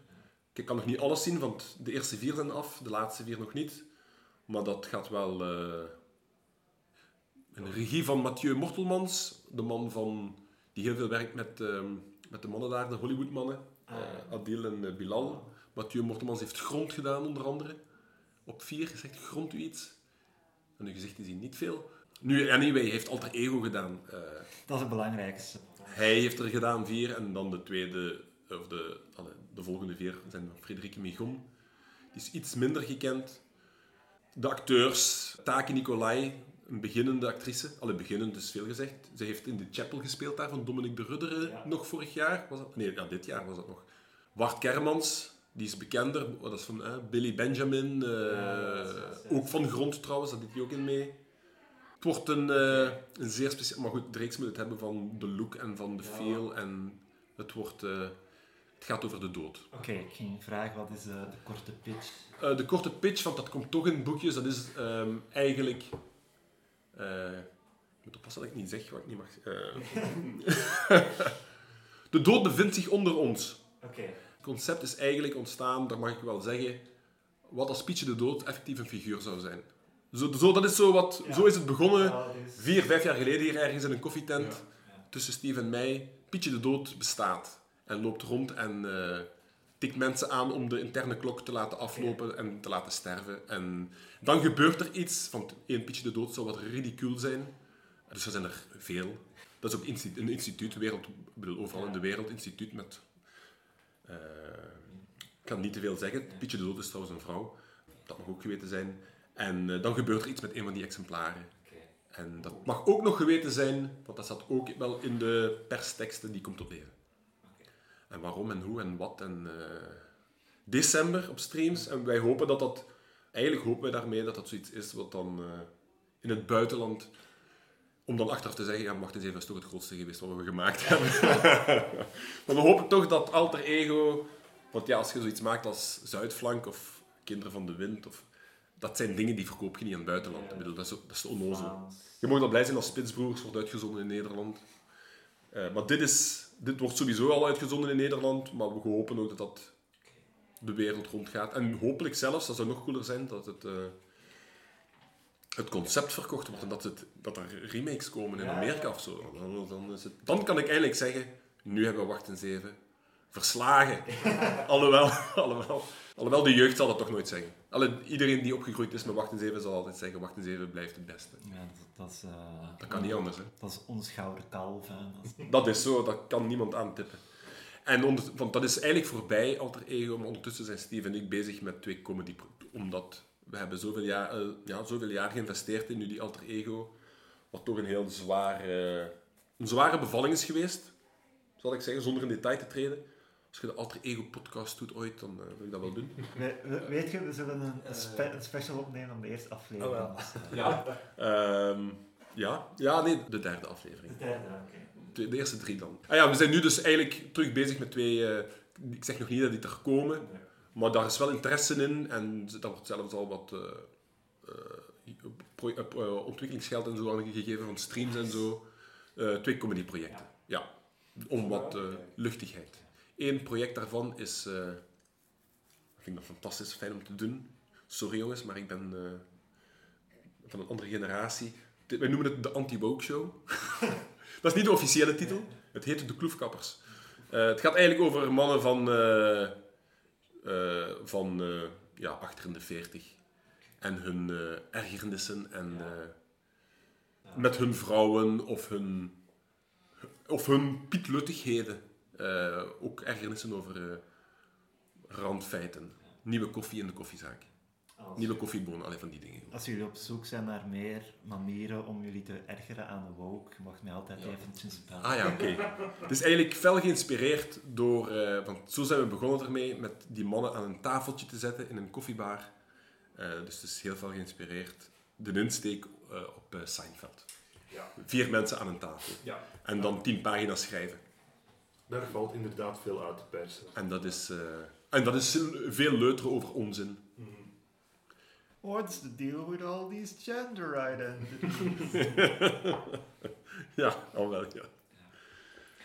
Ik kan nog niet alles zien, want de eerste vier zijn af, de laatste vier nog niet. Maar dat gaat wel... eh, een regie van Mathieu Mortelmans, de man van, die heel veel werkt met, ehm, met de mannen daar, de Hollywoodmannen. Eh, Adil en eh, Bilal. Mathieu Mortelmans heeft Grond gedaan, onder andere. Op vier, zegt Grond u iets? En nu gezegd is hij niet veel. Nu, anyway, heeft Alter Ego gedaan. Dat is het belangrijkste. hij heeft er gedaan vier en dan de tweede, of de, de volgende vier zijn van Frederike Migon. Die is iets minder gekend. De acteurs, Taki Nicolai, een beginnende actrice. Alle beginnend is veel gezegd. Ze heeft in The Chapel gespeeld daar van Dominic de Rudderen Ja. nog vorig jaar. Was dat? Nee, ja, dit jaar was dat nog. Bart Kermans, die is bekender. Oh, Dat is van eh, Billy Benjamin. eh, Ja, is- ook van Grond trouwens, dat deed hij ook in mee. Het wordt een, eh, een zeer speciaal... Maar goed, de reeks moet het hebben van de look en van de feel. En het wordt... eh, het gaat over de dood. Oké, ik ging vragen, wat is eh, de korte pitch? Eh, de korte pitch, want dat komt toch in boekjes, dat is ehm, eigenlijk... eh, ik moet oppassen dat ik niet zeg wat ik niet mag... de dood bevindt zich onder ons. Oké. Het concept is eigenlijk ontstaan, dat mag ik wel zeggen, wat als Pietje de Dood effectief een figuur zou zijn. Zo, zo, dat is zo, wat, Ja. zo is het begonnen, Ja, vier, vijf jaar geleden hier ergens in een koffietent, Ja. tussen Steve en mij. Pietje de Dood bestaat en loopt rond en eh, tikt mensen aan om de interne klok te laten aflopen en te laten sterven. En dan gebeurt er iets, want één Pietje de Dood zou wat ridicuul zijn. Dus er zijn er veel. Dat is ook een instituut, wereld, bedoel, overal in de wereld, instituut met... eh, ik kan niet te veel zeggen. Pietje de Dood is trouwens een vrouw. Dat mag ook geweten zijn. En eh, dan gebeurt er iets met een van die exemplaren. En dat mag ook nog geweten zijn, want dat zat ook wel in de persteksten, die komt tot leven. En waarom en hoe en wat. En, eh, december op streams. En wij hopen dat dat... Eigenlijk hopen wij daarmee dat dat zoiets is wat dan eh, in het buitenland... Om dan achteraf te zeggen, ja, wacht eens even, dat is toch het grootste geweest wat we gemaakt hebben. maar we hopen toch dat Alter Ego... Want ja, als je zoiets maakt als Zuidflank of Kinderen van de Wind... Of, dat zijn dingen die verkoop je niet in het buitenland. Ik bedoel, dat is, dat is onnozel. Je mag wel blij zijn als Spitsbroers wordt uitgezonden in Nederland. Eh, maar dit, is, dit wordt sowieso al uitgezonden in Nederland, maar we hopen ook dat dat de wereld rondgaat. En hopelijk zelfs, dat zou nog cooler zijn, dat het, eh, het concept verkocht wordt en dat, het, dat er remakes komen in. Amerika of zo. Dan, dan, is het, dan kan ik eigenlijk zeggen, nu hebben we Wacht en Zeven verslagen. alhoewel, alhoewel, alhoewel, de jeugd zal dat toch nooit zeggen. Alle, iedereen die opgegroeid is met Wacht en Zeven zal altijd zeggen, Wacht en Zeven blijft het beste. Ja, dat, dat is... eh, Dat kan niet anders, hè. Dat is ons gouden kalf. hè. Dat is- zo, dat kan niemand aantippen. En onder, want dat is eigenlijk voorbij, Alter Ego, maar ondertussen zijn Steve en ik bezig met twee comedy Omdat we hebben zoveel jaar, eh, ja, zoveel jaar geïnvesteerd in nu die Alter Ego, wat toch een heel zware, een zware bevalling is geweest, zal ik zeggen, zonder in detail te treden. Als je de Alter Ego podcast doet ooit, dan eh, wil ik dat wel doen. We- we- weet je, we zullen een, een, spe- een special opnemen van de eerste aflevering. Oh, eh, Ja. Ehm, ja. ja, nee, de derde aflevering. de derde, oké. De, de eerste drie dan. Ah ja, we zijn nu dus eigenlijk terug bezig met twee... eh, ik zeg nog niet dat die er komen, maar daar is wel interesse in. En daar wordt zelfs al wat eh, eh, pro- eh, eh, ontwikkelingsgeld en zo aan gegeven van streams en zo. Eh, twee comedyprojecten. Ja. Om wat eh, luchtigheid. Eén project daarvan is... eh, ik vind dat fantastisch fijn om te doen. Sorry jongens, maar ik ben eh, van een andere generatie. Wij noemen het de Anti-Woke Show. dat is niet de officiële titel. Het heet De Kloefkappers. Eh, het gaat eigenlijk over mannen van, van ja, achter in de 40 en hun ergernissen en met hun vrouwen of hun, of hun pietluttigheden. Eh, ook ergernissen over eh, randfeiten. Nieuwe koffie in de koffiezaak. Als, Nieuwe koffiebonen, alleen van die dingen. als jullie op zoek zijn naar meer manieren om jullie te ergeren aan de woke, je mag mij altijd eventjes bellen. Ah ja, oké. Het is eigenlijk fel geïnspireerd door... eh, want zo zijn we begonnen ermee, met die mannen aan een tafeltje te zetten in een koffiebar. Eh, dus het is heel veel geïnspireerd. De insteek eh, op eh, Seinfeld. Ja. Vier mensen aan een tafel. Ja. En dan tien pagina's schrijven. Daar valt inderdaad veel uit te persen. En dat is, eh, en dat is veel leuteren over onzin. What's the deal with all these gender identities? Ja, al wel, ja.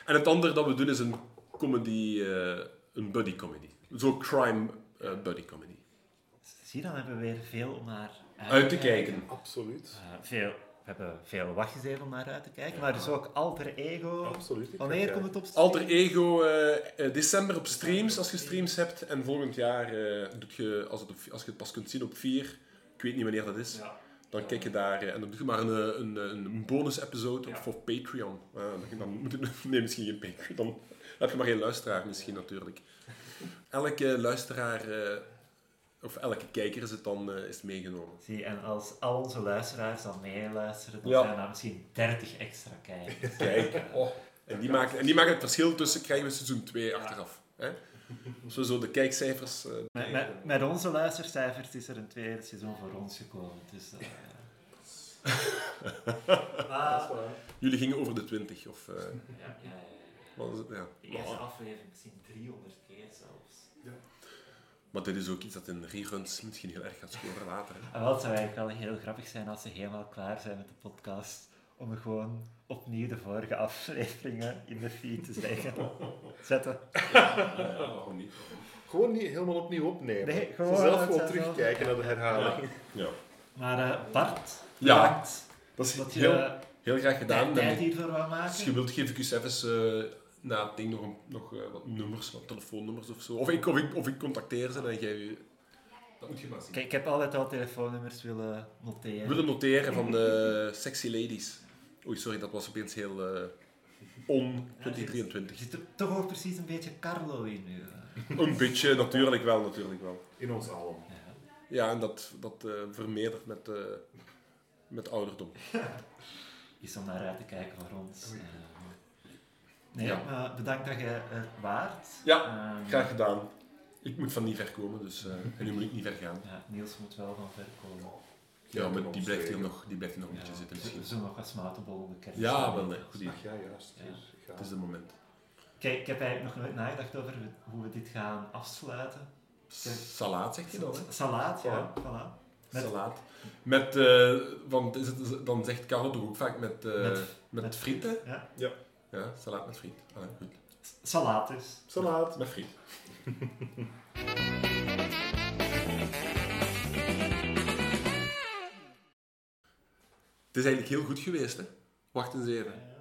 En het andere dat we doen is een comedy, eh, een buddy comedy. Zo crime eh, buddy comedy. Zie, dan hebben we weer veel om naar Uit te kijken. Absoluut. Eh, veel, we hebben veel wachtgevers om naar uit te kijken, maar dus ook alter ego. Absoluut. Wanneer komt het op stream? Alter Ego, eh, eh, december op streams, als je streams hebt. En volgend jaar, eh, doet je, als, het op- als je het pas kunt zien op 4, ik weet niet wanneer dat is, Ja. dan kijk je daar eh, en dan doe je maar een, eh, een, een, bonus-episode Ja. voor Patreon. Eh, dan, moet je, nee, misschien geen Patreon. Dan heb je maar geen luisteraar, misschien natuurlijk. Elke luisteraar, eh, of elke kijker is het dan eh, is meegenomen. Zie, en als al onze luisteraars dan meeluisteren, dan Ja. zijn er misschien 30 extra kijkers. Kijk, oh. en, die maken, en die maken het verschil tussen krijgen we seizoen 2 achteraf. Hè? Als we zo de kijkcijfers... eh, Met, met, met onze luistercijfers is er een tweede seizoen voor ons gekomen. Dus, eh, Dat is maar, waar. jullie gingen over de 20 of... eh, ja, ja, ja. wat was het? Ja. De eerste aflevering misschien 300 keer zelfs. Maar dit is ook iets dat in reruns misschien heel erg gaat scoren later. hè. En wat zou eigenlijk wel heel grappig zijn als ze helemaal klaar zijn met de podcast, om er gewoon opnieuw de vorige afleveringen in de feed te zeggen. Zetten. waarom niet? Gewoon niet helemaal opnieuw opnemen. Nee, gewoon zelf het gewoon zelf- terugkijken naar de herhaling. Ja. Maar eh, Bart, Ja. bedankt Dat is dat je heel, heel graag gedaan. tijd, hiervoor maken. je wilt, geef ik je even eh, na het ding nog, een- nog eh, wat nummers, wat telefoonnummers of zo. Of ik, of ik, of ik contacteer ze en jij... Dat moet je maar zien. Kijk, ik heb altijd al telefoonnummers willen noteren. willen noteren van de sexy ladies. Oei, sorry, dat was opeens heel eh, on Er 2023. zit er toch ook precies een beetje Carlo in nu. eh. Een beetje, natuurlijk wel, natuurlijk wel. In ons allen. Ja. Ja, en dat, dat eh, vermeerdert met, eh, met ouderdom. Is om naar uit te kijken voor ons. Nee, Ja. maar bedankt dat je er waart. Ja, Ehm, Graag gedaan. Ik moet van niet ver komen, dus, eh, en nu moet ik niet ver gaan. Ja, Niels moet wel van ver komen. Ja, maar die blijft hier nog, die blijft hier nog een Ja, beetje zitten we misschien. zullen nog wat smatenbollen de kerst. Ja, wel nee. Goed ja, juist. Ja. Dus Het is het moment. Kijk, ik heb eigenlijk nog nooit nagedacht over hoe we dit gaan afsluiten. Salaat, zegt je dan, hè? Salaat, ja. Voilà. Met- Salaat. Met, eh, want is het, dan zegt Carlo toch ook vaak met, eh, Met- met, met frieten? Ja. Ja, salaat met friet. Allee, goed. Salaat dus. Salaat. Met friet. Het is eigenlijk heel goed geweest, hè? Wacht eens even. Ja.